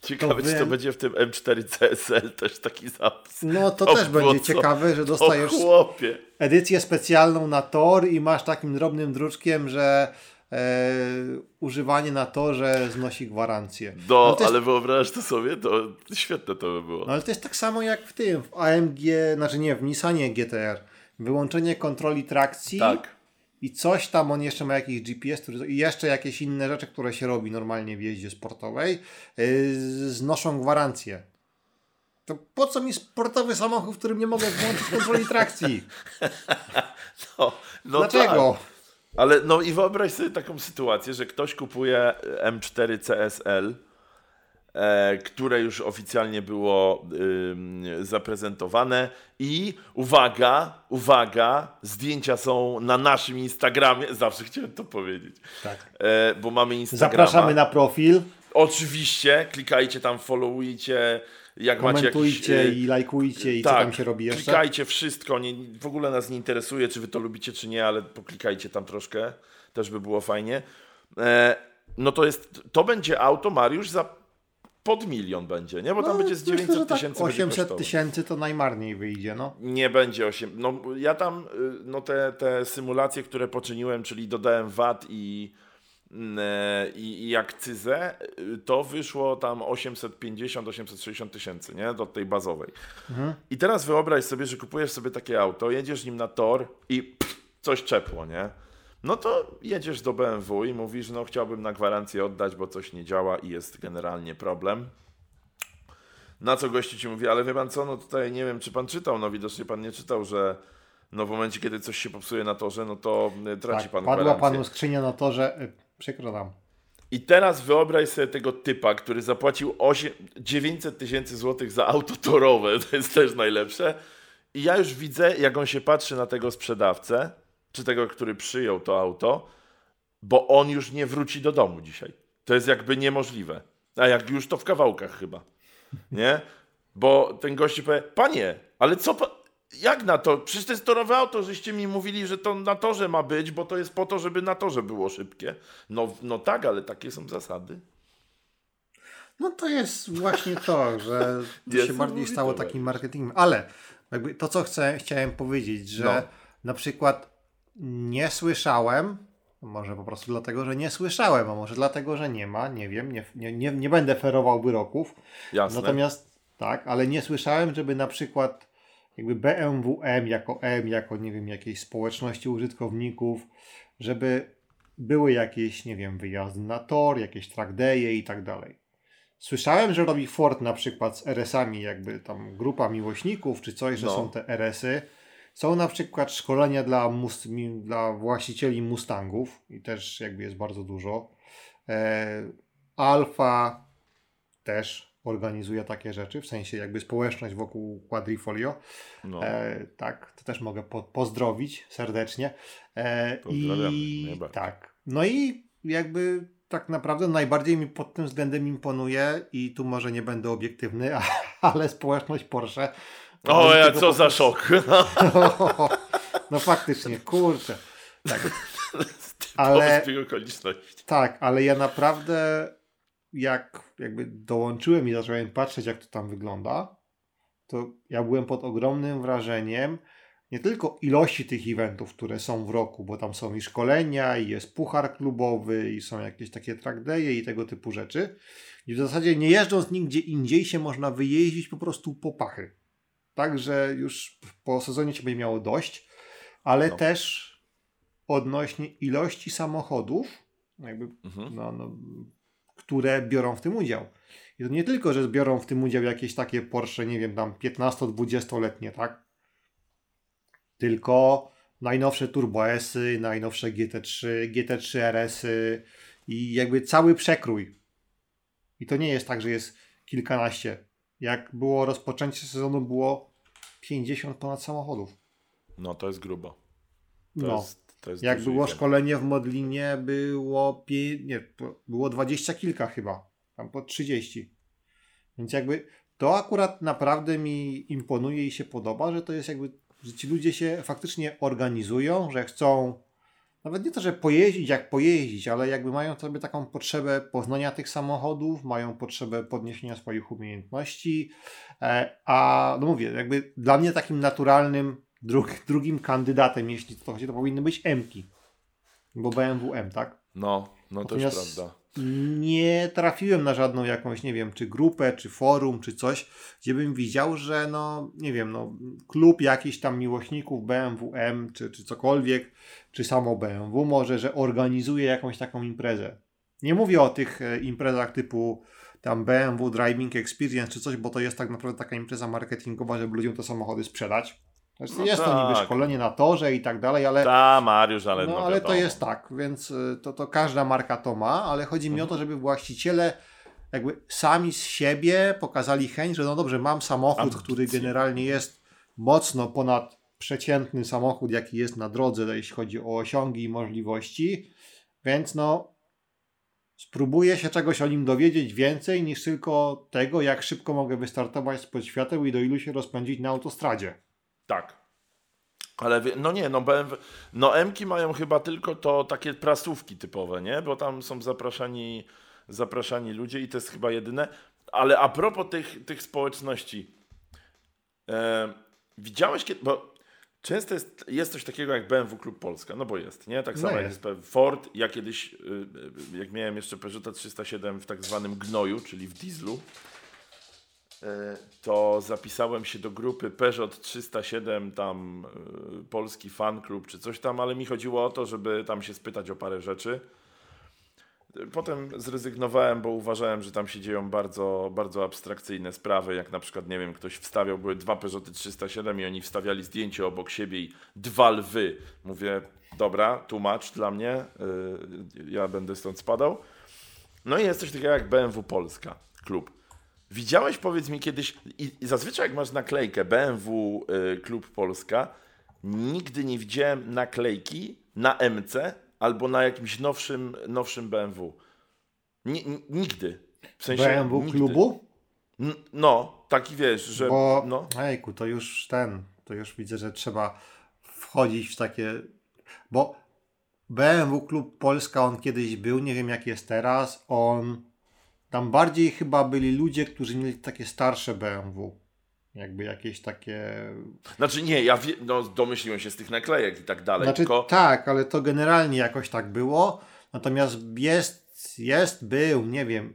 A: ciekawe, czy to będzie w tym M4 CSL też taki zapis.
B: no to,
A: To
B: też
A: było
B: będzie
A: co?
B: ciekawe, że dostajesz edycję specjalną na tor i masz takim drobnym druczkiem, że e, używanie na torze znosi gwarancję.
A: Do,
B: No to jest,
A: ale wyobrażasz to sobie? To świetne to by było.
B: no ale to jest tak samo jak w tym, w AMG, znaczy nie, w Nissanie GTR. Wyłączenie kontroli trakcji
A: tak.
B: i coś tam, on jeszcze ma jakiś GPS który, i jeszcze jakieś inne rzeczy, które się robi normalnie w jeździe sportowej, yy, znoszą gwarancję. To po co mi sportowy samochód, w którym nie mogę włączyć kontroli trakcji? *laughs*
A: No, no
B: Dlaczego?
A: Tak. Ale no i wyobraź sobie taką sytuację, że ktoś kupuje M4 CSL, e, które już oficjalnie było ym, zaprezentowane i uwaga, uwaga, zdjęcia są na naszym Instagramie, *laughs* zawsze chciałem to powiedzieć,
B: Tak.
A: e, bo mamy Instagrama.
B: Zapraszamy na profil,
A: Oczywiście, klikajcie tam, followujcie, jak macie
B: komentujcie
A: y,
B: i lajkujcie i co
A: tak,
B: tam się robi jeszcze.
A: Klikajcie wszystko, nie, w ogóle nas nie interesuje, czy wy to lubicie, czy nie, ale poklikajcie tam troszkę, też by było fajnie. E, no to jest, to będzie auto, Mariusz, za pod milion będzie, nie? Bo tam
B: No,
A: będzie z
B: myślę,
A: 900
B: że tak
A: tysięcy będzie
B: 800
A: kosztował.
B: tysięcy to najmarniej wyjdzie, no.
A: Nie będzie 8. No ja tam, y, no te, te symulacje, które poczyniłem, czyli dodałem VAT i, i, i akcyzę, y, to wyszło tam 850-860 tysięcy, nie? Do tej bazowej. I teraz wyobraź sobie, że kupujesz sobie takie auto, jedziesz nim na tor i pff, coś czepło, nie? No to jedziesz do BMW i mówisz, no chciałbym na gwarancję oddać, bo coś nie działa i jest generalnie problem. Na co gościu ci mówi, ale wie pan co, no tutaj nie wiem, czy pan czytał, no widocznie pan nie czytał, że no w momencie, kiedy coś się popsuje na torze, no to y, traci
B: Tak,
A: pan
B: padła
A: gwarancję.
B: panu skrzynia na to, że y, przykro nam.
A: I teraz wyobraź sobie tego typa, który zapłacił 8, 900 tysięcy złotych za auto torowe, *laughs* to jest też najlepsze. I ja już widzę, jak on się patrzy na tego sprzedawcę, czy tego, który przyjął to auto, bo on już nie wróci do domu dzisiaj. To jest jakby niemożliwe. A jak już to w kawałkach chyba. Nie? Bo ten gościu powie, panie, ale co. Jak na to? Przecież to jest torowe auto, żeście mi mówili, że to na torze ma być, bo to jest po to, żeby na torze było szybkie. No, no tak, ale takie są zasady.
B: No to jest właśnie to, że *laughs* to się bardziej stało
A: tak.
B: takim marketingiem. Ale jakby to, co chcę, chciałem powiedzieć, że
A: No.
B: na przykład nie słyszałem, może po prostu dlatego, że nie słyszałem, a może dlatego, że nie ma, nie wiem, nie, nie, nie, nie będę ferował wyroków.
A: Jasne.
B: Natomiast tak, ale nie słyszałem, żeby na przykład jakby BMW M jako M, jako nie wiem, jakiejś społeczności użytkowników, żeby były jakieś, nie wiem, wyjazdy na tor, jakieś track day'e i tak dalej. Słyszałem, że robi Ford na przykład z RS-ami, jakby tam grupa miłośników czy coś, że
A: No.
B: są te RS-y. Są na przykład szkolenia dla, mus- dla właścicieli Mustangów i też jakby jest bardzo dużo. E, Alfa też organizuje takie rzeczy, w sensie jakby społeczność wokół Quadrifolio.
A: No.
B: E, tak, to też mogę po, pozdrowić serdecznie. E,
A: Pozdrawiamy,
B: I tak. No i jakby tak naprawdę najbardziej mi pod tym względem imponuje i tu może nie będę obiektywny, *laughs* ale społeczność Porsche.
A: o, ja co
B: po
A: za szok. *laughs*
B: No faktycznie, kurczę. Tak, *laughs*
A: Ale...
B: Tak, ale ja naprawdę jak jakby dołączyłem i zacząłem patrzeć, jak to tam wygląda, to ja byłem pod ogromnym wrażeniem. nie tylko ilości tych eventów, które są w roku, bo tam są i szkolenia, i jest puchar klubowy, i są jakieś takie track day'e i tego typu rzeczy. I w zasadzie nie jeżdżąc nigdzie indziej się można wyjeździć po prostu po pachy. Także już po sezonie się będzie miało dość, ale
A: No.
B: też odnośnie ilości samochodów, jakby,
A: Mhm.
B: no, no, które biorą w tym udział. I to nie tylko, że biorą w tym udział jakieś takie Porsche, nie wiem, tam 15-20-letnie, tak? Tylko najnowsze Turbo S-y, najnowsze GT3, GT3 RS-y i jakby cały przekrój. I to nie jest tak, że jest kilkanaście. Jak było rozpoczęcie sezonu, było 50 ponad samochodów.
A: No to jest grubo. To
B: No.
A: jest
B: Jak było szkolenie w Modlinie, było, pie... nie, było 20 kilka chyba, tam po 30. Więc jakby to akurat naprawdę mi imponuje i się podoba, że to jest jakby, że ci ludzie się faktycznie organizują, że chcą nawet nie to, że pojeździć jak pojeździć, ale jakby mają sobie taką potrzebę poznania tych samochodów, mają potrzebę podniesienia swoich umiejętności, e, a no mówię, jakby dla mnie takim naturalnym dru drugim kandydatem, jeśli to chodzi, to powinny być M-ki, bo BMW M, tak?
A: No, no też
B: Natomiast
A: prawda.
B: Nie trafiłem na żadną jakąś, nie wiem, czy grupę, czy forum, czy coś, gdzie bym widział, że no, nie wiem, no, klub jakiś tam miłośników BMW M, czy, czy cokolwiek, czy samo BMW może, że organizuje jakąś taką imprezę. Nie mówię o tych e, imprezach typu tam BMW Driving Experience czy coś, bo to jest tak naprawdę taka impreza marketingowa, żeby ludziom te samochody sprzedać. Znaczy,
A: No
B: jest to niby
A: tak.
B: szkolenie na torze i tak dalej, ale
A: Ta, Mariusz, ale
B: no,
A: no,
B: ale to jest tak, więc y, to, to każda marka to ma, ale chodzi mi o
A: Mhm.
B: to, żeby właściciele jakby sami z siebie pokazali chęć, że no dobrze, mam samochód, który generalnie jest mocno ponad przeciętny samochód, jaki jest na drodze, jeśli chodzi o osiągi i możliwości, więc no spróbuję się czegoś o nim dowiedzieć więcej niż tylko tego, jak szybko mogę wystartować spod świateł i do ilu się rozpędzić na autostradzie.
A: Tak. Ale no nie, no BMW, no M-ki mają chyba tylko to takie prasówki typowe, nie? Bo tam są zapraszani, zapraszani ludzie i to jest chyba jedyne. Ale a propos tych, tych społeczności, e, widziałeś kiedy, bo często jest, jest coś takiego jak BMW Klub Polska, no bo jest, nie? Tak
B: No
A: samo jak
B: jest.
A: jest Ford, ja kiedyś, y, y, jak miałem jeszcze Peugeota 307 w tak zwanym gnoju, czyli w dieslu, to zapisałem się do grupy Peugeot 307, tam y, polski fan klub czy coś tam, ale mi chodziło o to, żeby tam się spytać o parę rzeczy. Y, Potem zrezygnowałem, bo uważałem, że tam się dzieją bardzo, bardzo abstrakcyjne sprawy, jak na przykład, nie wiem, ktoś wstawiał, były dwa Peugeoty 307 i oni wstawiali zdjęcie obok siebie i dwa lwy. Mówię, dobra, tłumacz dla mnie, ja będę stąd spadał. No i jest coś takiego jak BMW Polska, klub. Widziałeś, powiedz mi kiedyś, i, i zazwyczaj jak masz naklejkę BMW y, Klub Polska, nigdy nie widziałem naklejki na MC albo na jakimś nowszym, nowszym BMW. Ni- nigdy. W sensie
B: BMW
A: nigdy.
B: klubu?
A: N- No, taki wiesz, że.
B: Bo,
A: No,
B: ejku, to już ten, to już widzę, że trzeba wchodzić w takie, bo BMW Klub Polska, on kiedyś był, nie wiem jak jest teraz, on, tam bardziej chyba byli ludzie, którzy mieli takie starsze BMW, jakby jakieś takie,
A: znaczy nie, ja wie, no, domyśliłem się z tych naklejek i tak dalej.
B: znaczy
A: tylko
B: tak, ale to generalnie jakoś tak było, natomiast jest, jest, był, nie wiem,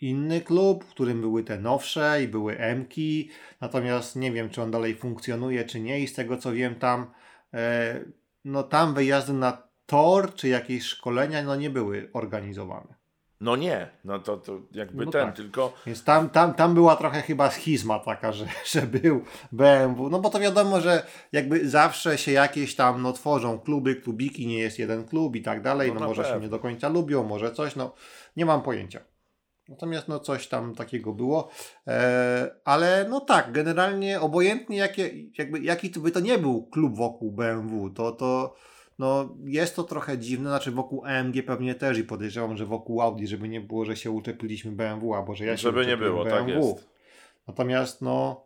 B: inny klub, w którym były te nowsze i były M-ki, natomiast nie wiem, czy on dalej funkcjonuje, czy nie i z tego co wiem tam, e, no tam wyjazdy na tor, czy jakieś szkolenia, no nie były organizowane.
A: No nie, no to, to jakby
B: No
A: ten,
B: tak.
A: tylko.
B: Więc tam, tam, tam była trochę chyba schizma taka, że, *laughs* że był BMW. No bo to wiadomo, że jakby zawsze się jakieś tam no, tworzą kluby, klubiki, nie jest jeden klub i tak dalej.
A: No
B: No, może się
A: pewno.
B: nie do końca lubią, może coś, no nie mam pojęcia. Natomiast no coś tam takiego było. E, ale no tak, generalnie obojętnie jakie, jakby, jaki to by to nie był klub wokół BMW, to, to no jest to trochę dziwne, znaczy wokół AMG pewnie też i podejrzewam, że wokół Audi, żeby nie było, że się uczepiliśmy BMW, albo że ja się
A: Żeby nie było, tak
B: BMW.
A: jest.
B: Natomiast no,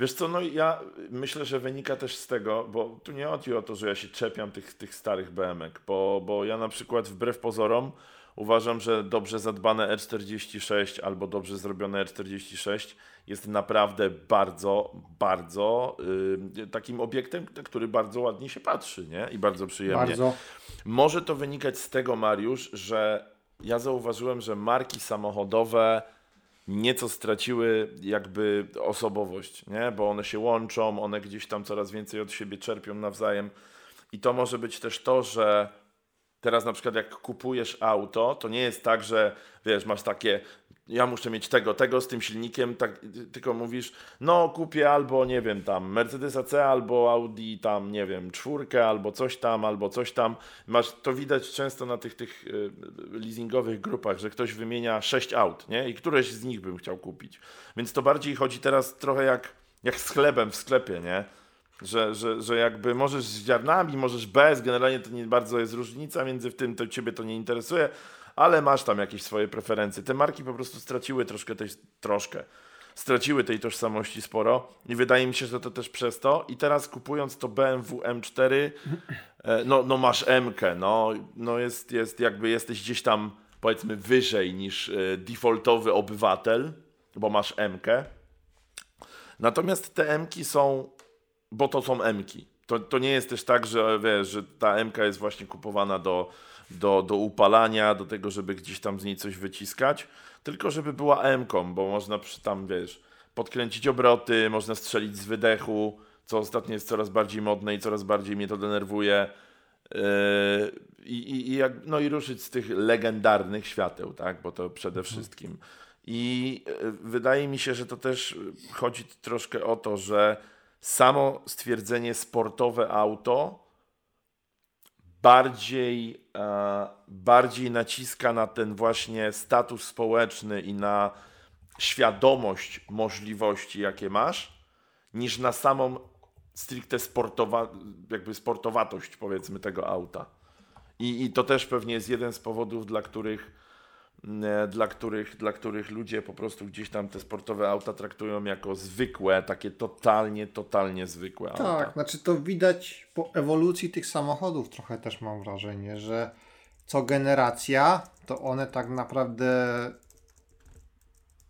A: Wiesz co, no ja myślę, że wynika też z tego, bo tu nie chodzi o to, że ja się czepiam tych, tych starych BMK, bo, bo ja na przykład wbrew pozorom Uważam, że dobrze zadbane R46 albo dobrze zrobione R46 jest naprawdę bardzo, bardzo yy, takim obiektem, który bardzo ładnie się patrzy, nie? I bardzo przyjemnie.
B: Bardzo.
A: Może to wynikać z tego, Mariusz, że ja zauważyłem, że marki samochodowe nieco straciły jakby osobowość, nie? Bo one się łączą, one gdzieś tam coraz więcej od siebie czerpią nawzajem. I to może być też to, że teraz na przykład jak kupujesz auto, to nie jest tak, że wiesz, masz takie ja muszę mieć tego, tego z tym silnikiem, tak, tylko mówisz, no kupię albo, nie wiem, tam Mercedesa C, albo Audi tam, nie wiem, czwórkę, albo coś tam, albo coś tam. Masz, to widać często na tych, tych y, leasingowych grupach, że ktoś wymienia sześć aut, nie? I któreś z nich bym chciał kupić. Więc to bardziej chodzi teraz trochę jak, jak z chlebem w sklepie, nie? Że, że, że jakby możesz z ziarnami, możesz bez, generalnie to nie bardzo jest różnica między tym, to ciebie to nie interesuje, ale masz tam jakieś swoje preferencje. Te marki po prostu straciły troszkę tej, troszkę, straciły tej tożsamości sporo i wydaje mi się, że to też przez to. I teraz kupując to BMW M4, e, no, no masz M, no, no jest, jest jakby jesteś gdzieś tam powiedzmy wyżej niż e, defaultowy obywatel, bo masz M. -kę. Natomiast te M-ki są, bo to są M-ki. To, to nie jest też tak, że wiesz, że ta M jest właśnie kupowana do do, do upalania, do tego, żeby gdzieś tam z niej coś wyciskać, tylko żeby była M-ką, bo można przy tam, wiesz, podkręcić obroty, można strzelić z wydechu, co ostatnio jest coraz bardziej modne i coraz bardziej mnie to denerwuje. Yy, i, i, jak, no i ruszyć z tych legendarnych świateł, tak? Bo to przede mhm. wszystkim. I yy, wydaje mi się, że to też chodzi troszkę o to, że samo stwierdzenie sportowe auto bardziej, e, bardziej naciska na ten właśnie status społeczny i na świadomość możliwości, jakie masz, niż na samą stricte sportowa, jakby sportowatość, powiedzmy, tego auta. I, I to też pewnie jest jeden z powodów, dla których dla których, dla których ludzie po prostu gdzieś tam te sportowe auta traktują jako zwykłe, takie totalnie, totalnie zwykłe
B: tak,
A: auta.
B: Tak, znaczy to widać po ewolucji tych samochodów trochę też mam wrażenie, że co generacja, to one tak naprawdę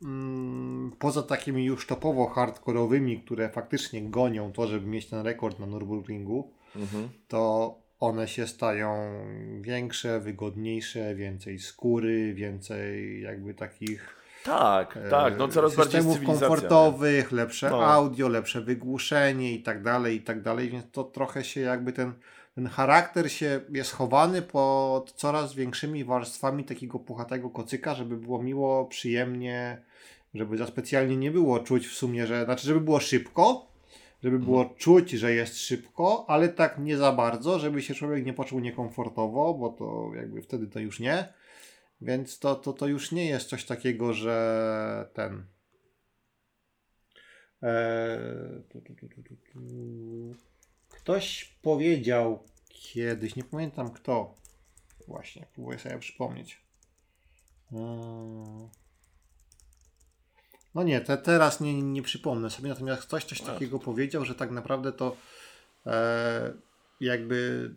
B: mm, poza takimi już topowo hardkorowymi, które faktycznie gonią to, żeby mieć ten rekord na Nürburgringu, mhm. to one się stają większe, wygodniejsze, więcej skóry, więcej jakby takich.
A: Tak, e, tak, no coraz bardziej
B: systemów komfortowych, nie? lepsze no. audio, lepsze wygłuszenie i tak dalej, i tak dalej, więc to trochę się jakby ten, ten charakter się jest chowany pod coraz większymi warstwami takiego puchatego kocyka, żeby było miło, przyjemnie, żeby za specjalnie nie było czuć w sumie, że, znaczy żeby było szybko, żeby było mhm. czuć, że jest szybko, ale tak nie za bardzo, żeby się człowiek nie poczuł niekomfortowo, bo to jakby wtedy to już nie. Więc to, to, to już nie jest coś takiego, że ten. Tu, Ktoś powiedział kiedyś, nie pamiętam kto. Właśnie, próbuję sobie przypomnieć. Eee, no nie, te, teraz nie, nie przypomnę sobie, natomiast ktoś coś takiego powiedział, że tak naprawdę to e, jakby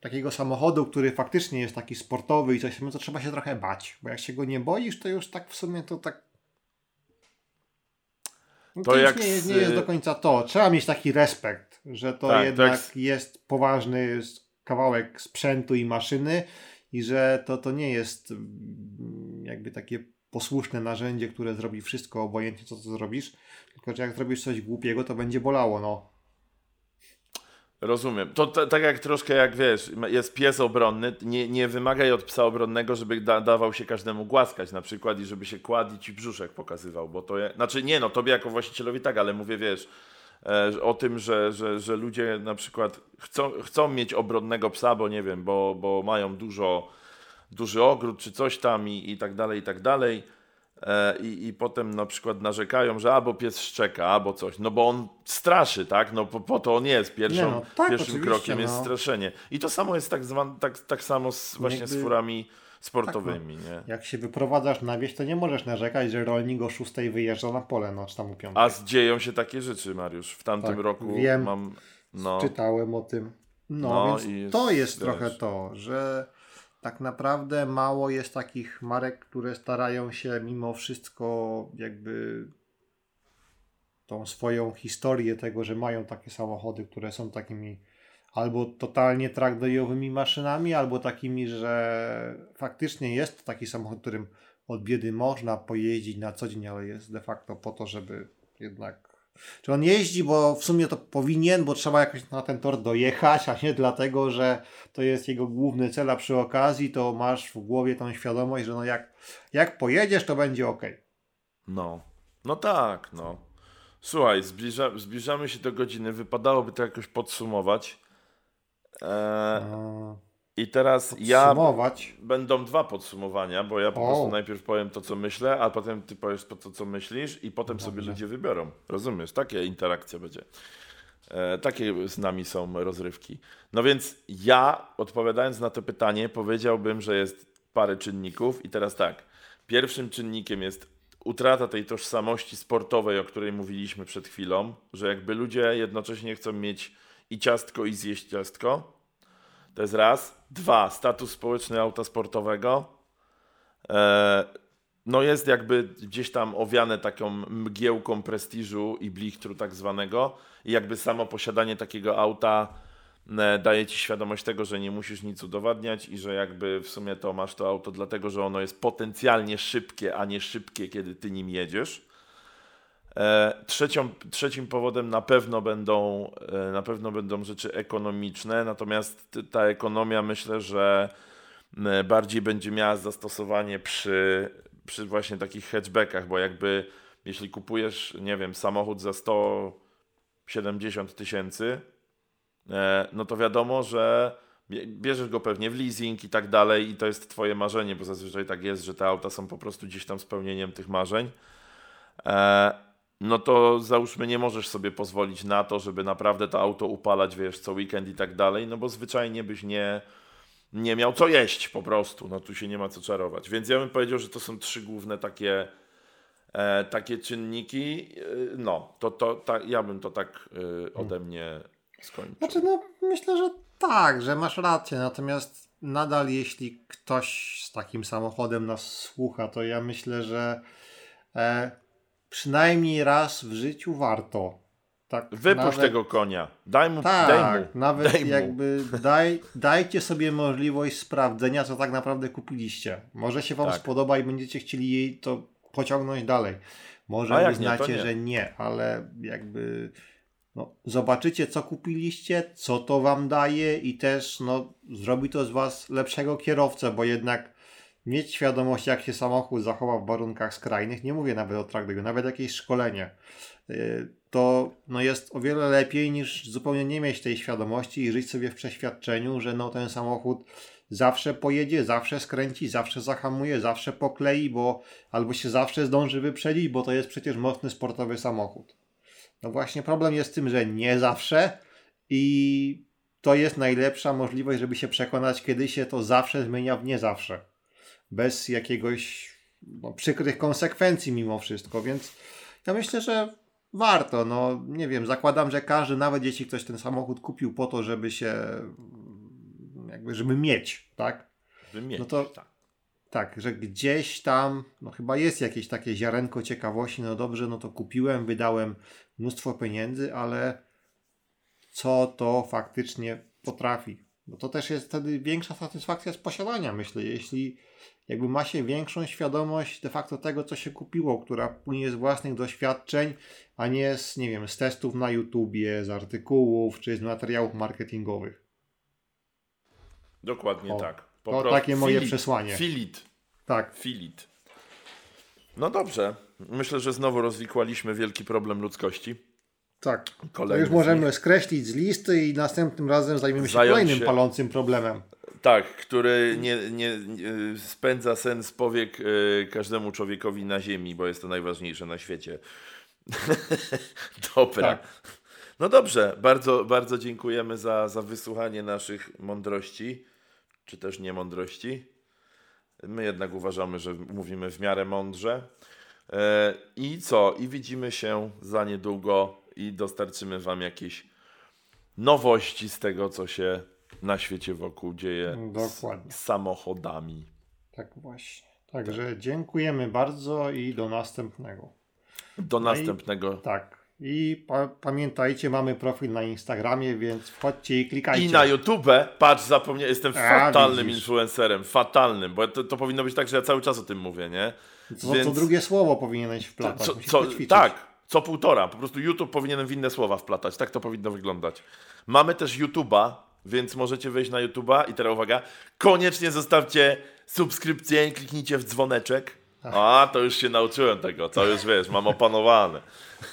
B: takiego samochodu, który faktycznie jest taki sportowy i coś, to trzeba się trochę bać, bo jak się go nie boisz, to już tak w sumie to tak no to, to jak nie, jest, nie jest do końca to. Trzeba mieć taki respekt, że to tak, jednak jest poważny kawałek sprzętu i maszyny i że to, to nie jest mm, jakby takie posłuszne narzędzie, które zrobi wszystko, obojętnie co to zrobisz. Tylko, że jak zrobisz coś głupiego, to będzie bolało, no.
A: Rozumiem. To tak jak troszkę jak wiesz, jest pies obronny, nie, nie wymagaj od psa obronnego, żeby da, dawał się każdemu głaskać na przykład i żeby się kładł i ci brzuszek pokazywał, bo to je, znaczy nie no, tobie jako właścicielowi tak, ale mówię wiesz, e, o tym, że, że, że ludzie na przykład chcą, chcą mieć obronnego psa, bo nie wiem, bo, bo mają dużo duży ogród czy coś tam i, i tak dalej, i tak dalej. E, I, I potem na przykład narzekają, że albo pies szczeka, albo coś, no bo on straszy, tak? No po, po to on jest. Pierwszą, no, tak, pierwszym krokiem no. jest straszenie. I to samo jest tak, zwan, tak, tak samo z, właśnie Jakby... z furami sportowymi. Tak, no. nie?
B: Jak się wyprowadzasz na wieś, to nie możesz narzekać, że rolnik o 6 wyjeżdża na pole, no czy tam u
A: A dzieją się takie rzeczy, Mariusz. W tamtym tak, roku wiem, mam.
B: No. Czytałem o tym. No, no więc to jest wiesz. trochę to, że tak naprawdę mało jest takich marek, które starają się mimo wszystko jakby tą swoją historię tego, że mają takie samochody, które są takimi albo totalnie trackdayowymi maszynami, albo takimi, że faktycznie jest to taki samochód, którym od biedy można pojeździć na co dzień, ale jest de facto po to, żeby jednak czy on jeździ, bo w sumie to powinien, bo trzeba jakoś na ten tor dojechać, a nie dlatego, że to jest jego główny cel, a przy okazji to masz w głowie tą świadomość, że no jak, jak pojedziesz, to będzie ok.
A: No, no tak, no. Słuchaj, zbliża, zbliżamy się do godziny, wypadałoby to jakoś podsumować. Eee, I teraz ja. Będą dwa podsumowania, bo ja po o. prostu najpierw powiem to, co myślę, a potem ty powiesz to, co myślisz, i potem Dobrze. sobie ludzie wybiorą. Rozumiesz? Takie interakcja będzie. E, takie z nami są rozrywki. No więc ja, odpowiadając na to pytanie, powiedziałbym, że jest parę czynników, i teraz tak. Pierwszym czynnikiem jest utrata tej tożsamości sportowej, o której mówiliśmy przed chwilą, że jakby ludzie jednocześnie chcą mieć i ciastko, i zjeść ciastko. To jest raz. Dwa, status społeczny auta sportowego. E, no jest jakby gdzieś tam owiane taką mgiełką prestiżu i blichtru tak zwanego. I jakby samo posiadanie takiego auta e, daje ci świadomość tego, że nie musisz nic udowadniać i że jakby w sumie to masz to auto dlatego, że ono jest potencjalnie szybkie, a nie szybkie, kiedy ty nim jedziesz. E, trzecią, trzecim powodem na pewno będą e, na pewno będą rzeczy ekonomiczne, natomiast ta ekonomia myślę, że bardziej będzie miała zastosowanie przy, przy właśnie takich hatchbackach, bo jakby jeśli kupujesz, nie wiem, samochód za 170 tysięcy, e, no to wiadomo, że bierzesz go pewnie w leasing i tak dalej i to jest twoje marzenie, bo zazwyczaj tak jest, że te auta są po prostu gdzieś tam spełnieniem tych marzeń no to załóżmy nie możesz sobie pozwolić na to, żeby naprawdę to auto upalać, wiesz, co weekend i tak dalej, no bo zwyczajnie byś nie, nie miał co jeść po prostu, no tu się nie ma co czarować. Więc ja bym powiedział, że to są trzy główne takie, e, takie czynniki, e, no, to, to ta, ja bym to tak e, ode mnie skończył.
B: Znaczy, no myślę, że tak, że masz rację, natomiast nadal jeśli ktoś z takim samochodem nas słucha, to ja myślę, że e, przynajmniej raz w życiu warto.
A: Tak, Wypuść nawet, tego konia. Daj mu.
B: Tak,
A: daj mu,
B: nawet
A: daj
B: jakby daj, dajcie sobie możliwość sprawdzenia, co tak naprawdę kupiliście. Może się Wam tak. spodoba i będziecie chcieli jej to pociągnąć dalej. Może uznacie, że nie, ale jakby no, zobaczycie, co kupiliście, co to Wam daje i też no, zrobi to z Was lepszego kierowcę, bo jednak mieć świadomość, jak się samochód zachowa w warunkach skrajnych, nie mówię nawet o traktorze, nawet jakieś szkolenie, y, to no jest o wiele lepiej niż zupełnie nie mieć tej świadomości i żyć sobie w przeświadczeniu, że no ten samochód zawsze pojedzie, zawsze skręci, zawsze zahamuje, zawsze poklei, bo albo się zawsze zdąży wyprzedzić, bo to jest przecież mocny sportowy samochód. No właśnie problem jest w tym, że nie zawsze i to jest najlepsza możliwość, żeby się przekonać, kiedy się to zawsze zmienia w nie zawsze bez jakiegoś no, przykrych konsekwencji mimo wszystko, więc ja myślę, że warto, no nie wiem, zakładam, że każdy, nawet jeśli ktoś ten samochód kupił po to, żeby się jakby, żeby mieć, tak?
A: Żeby mieć,
B: no to, tak. Tak, że gdzieś tam, no chyba jest jakieś takie ziarenko ciekawości, no dobrze, no to kupiłem, wydałem mnóstwo pieniędzy, ale co to faktycznie potrafi? Bo to też jest wtedy większa satysfakcja z posiadania, myślę, jeśli jakby ma się większą świadomość de facto tego, co się kupiło, która płynie z własnych doświadczeń, a nie z, nie wiem, z testów na YouTubie, z artykułów, czy z materiałów marketingowych.
A: Dokładnie o, tak.
B: Po to takie moje filit, przesłanie.
A: Filit.
B: Tak.
A: Filit. No dobrze. Myślę, że znowu rozwikłaliśmy wielki problem ludzkości.
B: Tak. to już możemy skreślić z listy i następnym razem zajmiemy się kolejnym się... palącym problemem.
A: Tak, który nie, nie, nie, spędza sen z powiek y, każdemu człowiekowi na ziemi, bo jest to najważniejsze na świecie. *laughs* Dobra. Tak. No dobrze, bardzo, bardzo dziękujemy za, za wysłuchanie naszych mądrości, czy też niemądrości. My jednak uważamy, że mówimy w miarę mądrze. E, I co? I widzimy się za niedługo i dostarczymy Wam jakieś nowości z tego, co się na świecie wokół dzieje
B: Dokładnie.
A: z samochodami.
B: Tak właśnie. Także dziękujemy bardzo i do następnego.
A: Do
B: i-
A: następnego.
B: Tak. I pa pamiętajcie, mamy profil na Instagramie, więc wchodźcie i klikajcie.
A: I na YouTube, patrz, zapomniałem, jestem
B: A,
A: fatalnym
B: widzisz.
A: influencerem, fatalnym, bo to, to powinno być tak, że ja cały czas o tym mówię, nie?
B: co,
A: więc-
B: co drugie słowo powinieneś wplatać.
A: Co, co, tak, co półtora. Po prostu YouTube powinienem w inne słowa wplatać. Tak to powinno wyglądać. Mamy też YouTube'a, więc możecie wejść na YouTube'a i teraz uwaga, koniecznie zostawcie subskrypcję i kliknijcie w dzwoneczek. A, to już się nauczyłem tego, to już wiesz, mam opanowane.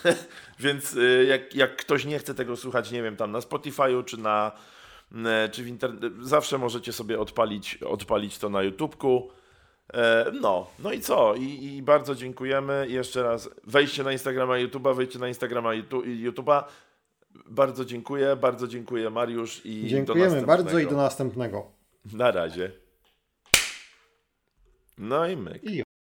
A: *laughs* więc y, jak, jak ktoś nie chce tego słuchać, nie wiem, tam na Spotify'u czy na e, czy w internecie, zawsze możecie sobie odpalić, odpalić to na YouTubeku. E, No, no i co? I, I bardzo dziękujemy. Jeszcze raz wejdźcie na Instagrama YouTube'a, wejdźcie na Instagrama Youtu- YouTube'a. Bardzo dziękuję, bardzo dziękuję Mariusz i
B: Dziękujemy bardzo i do następnego.
A: Na razie. No i myk.
B: I